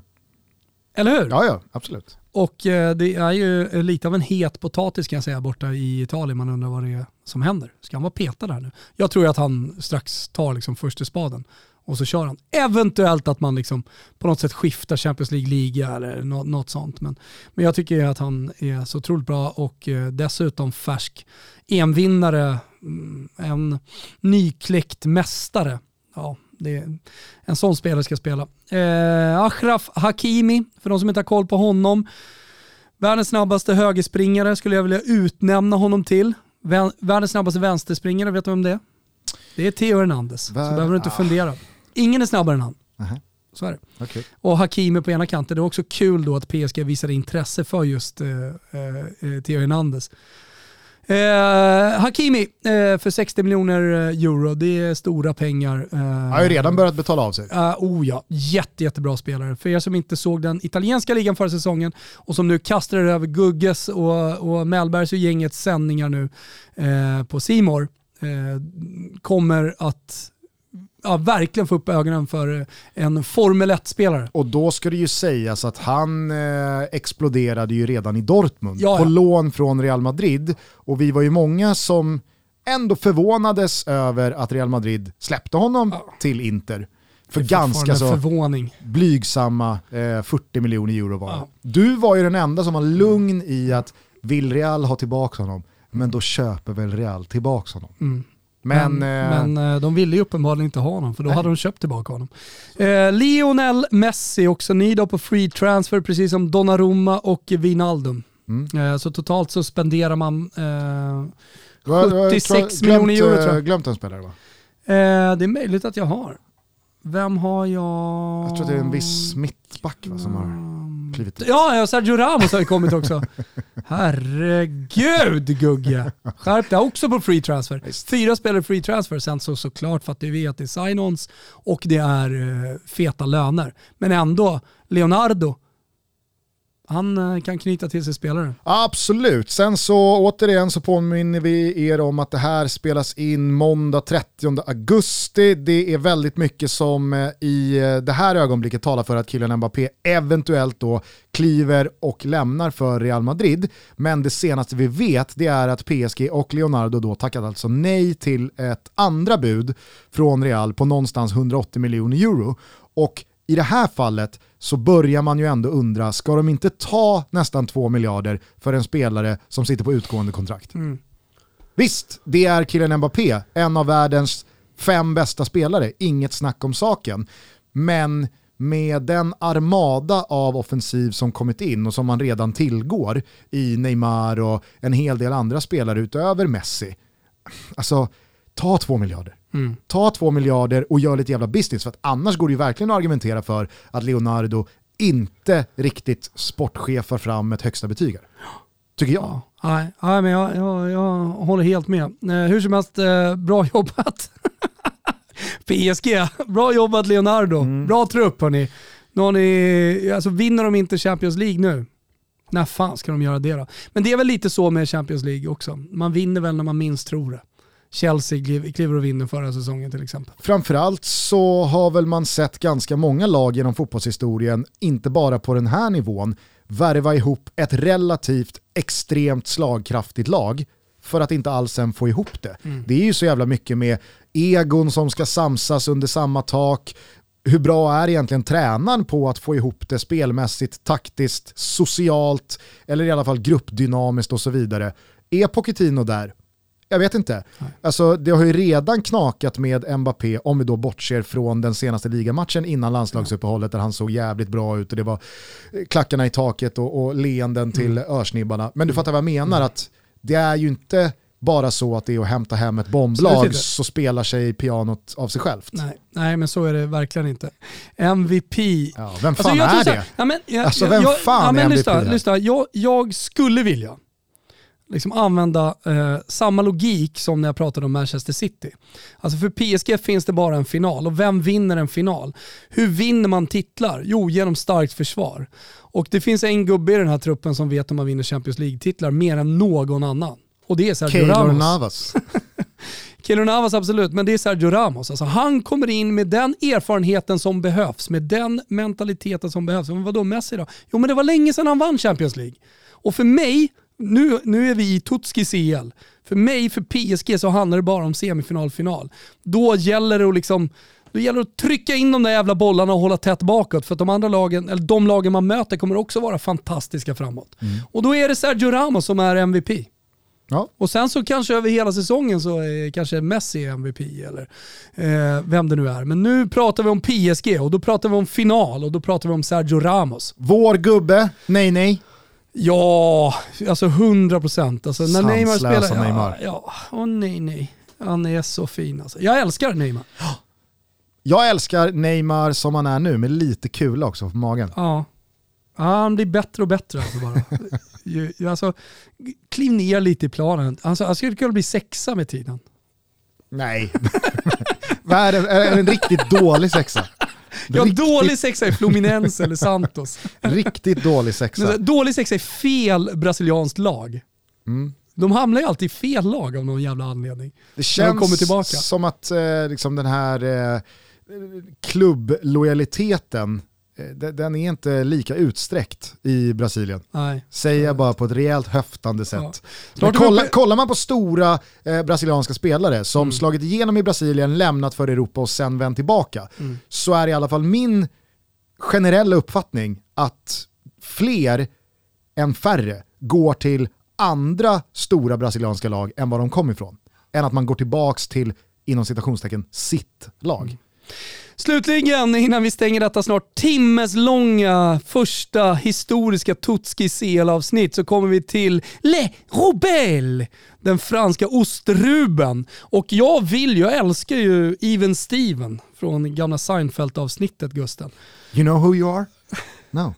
Speaker 2: Eller hur?
Speaker 1: Ja, ja, absolut.
Speaker 2: Och eh, det är ju lite av en het potatis kan jag säga borta i Italien. Man undrar vad det är som händer. Ska han vara petad här nu? Jag tror att han strax tar liksom första spaden och så kör han. Eventuellt att man liksom på något sätt skiftar Champions League-liga eller något, något sånt. Men, men jag tycker att han är så otroligt bra och eh, dessutom färsk EM-vinnare, mm, en nykläckt mästare. Ja, det är, en sån spelare ska spela. Eh, Achraf Hakimi, för de som inte har koll på honom. Världens snabbaste högerspringare skulle jag vilja utnämna honom till. Världens snabbaste vänsterspringare, vet du vem det är? Det är Theo Hernandez, Vär... så behöver du inte ah. fundera. Ingen är snabbare än han. -huh. Så är det.
Speaker 1: Okay.
Speaker 2: Och Hakimi på ena kanten. Det är också kul då att PSG visade intresse för just eh, eh, Theo Hernandez. Eh, Hakimi eh, för 60 miljoner eh, euro, det är stora pengar. Eh,
Speaker 1: har ju redan börjat betala av sig.
Speaker 2: Uh, oh ja, Jätte, jättebra spelare. För er som inte såg den italienska ligan förra säsongen och som nu kastar över Gugges och, och Mellbergs och gängets sändningar nu eh, på Simor eh, kommer att ja, verkligen få upp ögonen för en Formel 1-spelare.
Speaker 1: Och då ska det ju sägas att han eh, exploderade ju redan i Dortmund ja, på lån från Real Madrid. Och vi var ju många som ändå förvånades över att Real Madrid släppte honom ja. till Inter. För ganska så
Speaker 2: förvåning.
Speaker 1: blygsamma eh, 40 miljoner euro var ja. Du var ju den enda som var lugn i att vill Real ha tillbaka honom, men då köper väl Real tillbaka honom.
Speaker 2: Mm. Men, men, eh, men, eh, de ville ju uppenbarligen inte ha honom, för då nej. hade de köpt tillbaka honom. Eh, Lionel Messi också ny då på free transfer, precis som Donnarumma och Wijnaldum. Mm. Eh, så totalt så spenderar man eh, 76 miljoner euro tror jag.
Speaker 1: Glömt en spelare va?
Speaker 2: Eh, det är möjligt att jag har. Vem har jag?
Speaker 1: Jag tror att det är en viss mittback va, som har klivit
Speaker 2: ut. Ja, Sergio Ramos har ju kommit också. [laughs] Herregud Gugge! Skärp dig också på free transfer. Fyra spelare free transfer, sen så såklart fattar vi att det är sign-ons och det är uh, feta löner. Men ändå, Leonardo, han eh, kan knyta till sig spelare.
Speaker 1: Absolut. Sen så återigen så påminner vi er om att det här spelas in måndag 30 augusti. Det är väldigt mycket som eh, i eh, det här ögonblicket talar för att killen Mbappé eventuellt då kliver och lämnar för Real Madrid. Men det senaste vi vet det är att PSG och Leonardo då tackat alltså nej till ett andra bud från Real på någonstans 180 miljoner euro. Och i det här fallet så börjar man ju ändå undra, ska de inte ta nästan 2 miljarder för en spelare som sitter på utgående kontrakt? Mm. Visst, det är killen Mbappé, en av världens fem bästa spelare, inget snack om saken. Men med den armada av offensiv som kommit in och som man redan tillgår i Neymar och en hel del andra spelare utöver Messi. Alltså, ta två miljarder. Mm. Ta två miljarder och gör lite jävla business, för att annars går det ju verkligen att argumentera för att Leonardo inte riktigt sportchefar fram ett högsta betyg. Tycker jag.
Speaker 2: nej, nej, men jag, jag, jag håller helt med. Eh, hur som helst, eh, bra jobbat. [laughs] PSG, bra jobbat Leonardo. Mm. Bra trupp hörni. Nu har ni, alltså vinner de inte Champions League nu, när fan ska de göra det då? Men det är väl lite så med Champions League också. Man vinner väl när man minst tror det. Chelsea kliver och vinner förra säsongen till exempel.
Speaker 1: Framförallt så har väl man sett ganska många lag genom fotbollshistorien, inte bara på den här nivån, värva ihop ett relativt extremt slagkraftigt lag för att inte alls sen få ihop det. Mm. Det är ju så jävla mycket med egon som ska samsas under samma tak. Hur bra är egentligen tränaren på att få ihop det spelmässigt, taktiskt, socialt eller i alla fall gruppdynamiskt och så vidare? Är Pochettino där? Jag vet inte. Alltså, det har ju redan knakat med Mbappé om vi då bortser från den senaste ligamatchen innan landslagsuppehållet där han såg jävligt bra ut och det var klackarna i taket och, och leenden till mm. örsnibbarna. Men du fattar vad jag menar, mm. att det är ju inte bara så att det är att hämta hem ett bomblag så spelar sig pianot av sig självt.
Speaker 2: Nej, nej men så är det verkligen inte. MVP.
Speaker 1: Ja, vem alltså, fan alltså, är det? Ja, men, jag, alltså vem jag, fan ja, men, är MVP?
Speaker 2: Lyssna, lyssna jag, jag skulle vilja liksom använda eh, samma logik som när jag pratade om Manchester City. Alltså för PSG finns det bara en final och vem vinner en final? Hur vinner man titlar? Jo, genom starkt försvar. Och det finns en gubbe i den här truppen som vet om man vinner Champions League-titlar mer än någon annan. Och det är Sergio Keylor Ramos. Navas. [laughs] Keylor Navas absolut, men det är Sergio Ramos. Alltså, han kommer in med den erfarenheten som behövs, med den mentaliteten som behövs. Men vadå Messi då? Jo men det var länge sedan han vann Champions League. Och för mig nu, nu är vi i Tutski CL. För mig, för PSG, så handlar det bara om semifinal, final. Då gäller det att liksom då gäller det att trycka in de där jävla bollarna och hålla tätt bakåt. För att de andra lagen, eller de lagen man möter kommer också vara fantastiska framåt. Mm. Och då är det Sergio Ramos som är MVP. Ja. Och sen så kanske över hela säsongen så är kanske Messi MVP eller eh, vem det nu är. Men nu pratar vi om PSG och då pratar vi om final och då pratar vi om Sergio Ramos.
Speaker 1: Vår gubbe, nej nej.
Speaker 2: Ja, alltså 100 procent. Alltså, när Neymar spelar... Neymar. Ja, ja. Oh, nej, nej. Han är så fin alltså. Jag älskar Neymar.
Speaker 1: Jag älskar Neymar som han är nu, med lite kula också på magen.
Speaker 2: Ja. ja han blir bättre och bättre alltså bara. alltså, kliv ner lite i planen. Alltså, han skulle kunna bli sexa med tiden.
Speaker 1: Nej. [laughs] Vad är det? Är det en riktigt dålig sexa?
Speaker 2: Jag har dålig sexa i Fluminense eller Santos.
Speaker 1: Riktigt dålig sexa.
Speaker 2: Dålig sexa i fel brasilianskt lag. Mm. De hamnar ju alltid i fel lag av någon jävla anledning.
Speaker 1: Det känns de som att eh, liksom den här eh, klubblojaliteten den är inte lika utsträckt i Brasilien. Nej. Säger jag bara på ett rejält höftande sätt. Ja. Kolla, kollar man på stora eh, brasilianska spelare som mm. slagit igenom i Brasilien, lämnat för Europa och sen vänt tillbaka, mm. så är i alla fall min generella uppfattning att fler än färre går till andra stora brasilianska lag än vad de kom ifrån. Än att man går tillbaka till, inom citationstecken, sitt lag. Mm.
Speaker 2: Slutligen, innan vi stänger detta snart timmeslånga första historiska Tutski CL-avsnitt så kommer vi till Le Robel, den franska ostruben. Och jag vill, jag älskar ju Even Steven från gamla Seinfeld-avsnittet Gusten.
Speaker 1: You know who you are? No.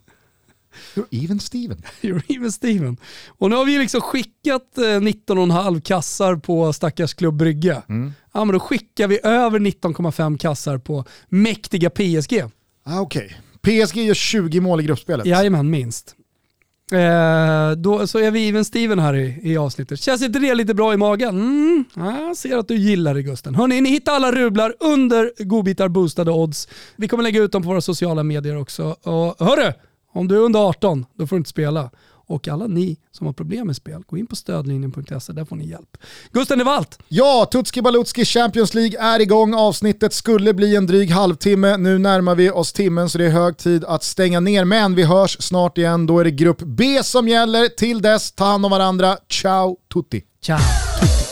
Speaker 1: You're even Steven. [laughs]
Speaker 2: You're even Steven. Och nu har vi liksom skickat 19,5 eh, kassar på stackars Klubb Brygge. Mm. Ja men då skickar vi över 19,5 kassar på mäktiga PSG.
Speaker 1: Ah, Okej. Okay. PSG gör 20 mål i gruppspelet.
Speaker 2: Jajamän, minst. Eh, då, så är vi even Steven här i, i avsnittet. Känns inte det lite bra i magen? Mm, jag ser att du gillar det Gusten. Hörni, ni hittar alla rublar under godbitar boostade odds. Vi kommer lägga ut dem på våra sociala medier också. Och hörru, om du är under 18, då får du inte spela. Och alla ni som har problem med spel, gå in på stödlinjen.se, där får ni hjälp. Gusten, allt.
Speaker 1: Ja, Tutski Balutski Champions League är igång. Avsnittet skulle bli en dryg halvtimme. Nu närmar vi oss timmen så det är hög tid att stänga ner. Men vi hörs snart igen. Då är det grupp B som gäller. Till dess, ta hand om varandra. Ciao tutti.
Speaker 2: Ciao tutti.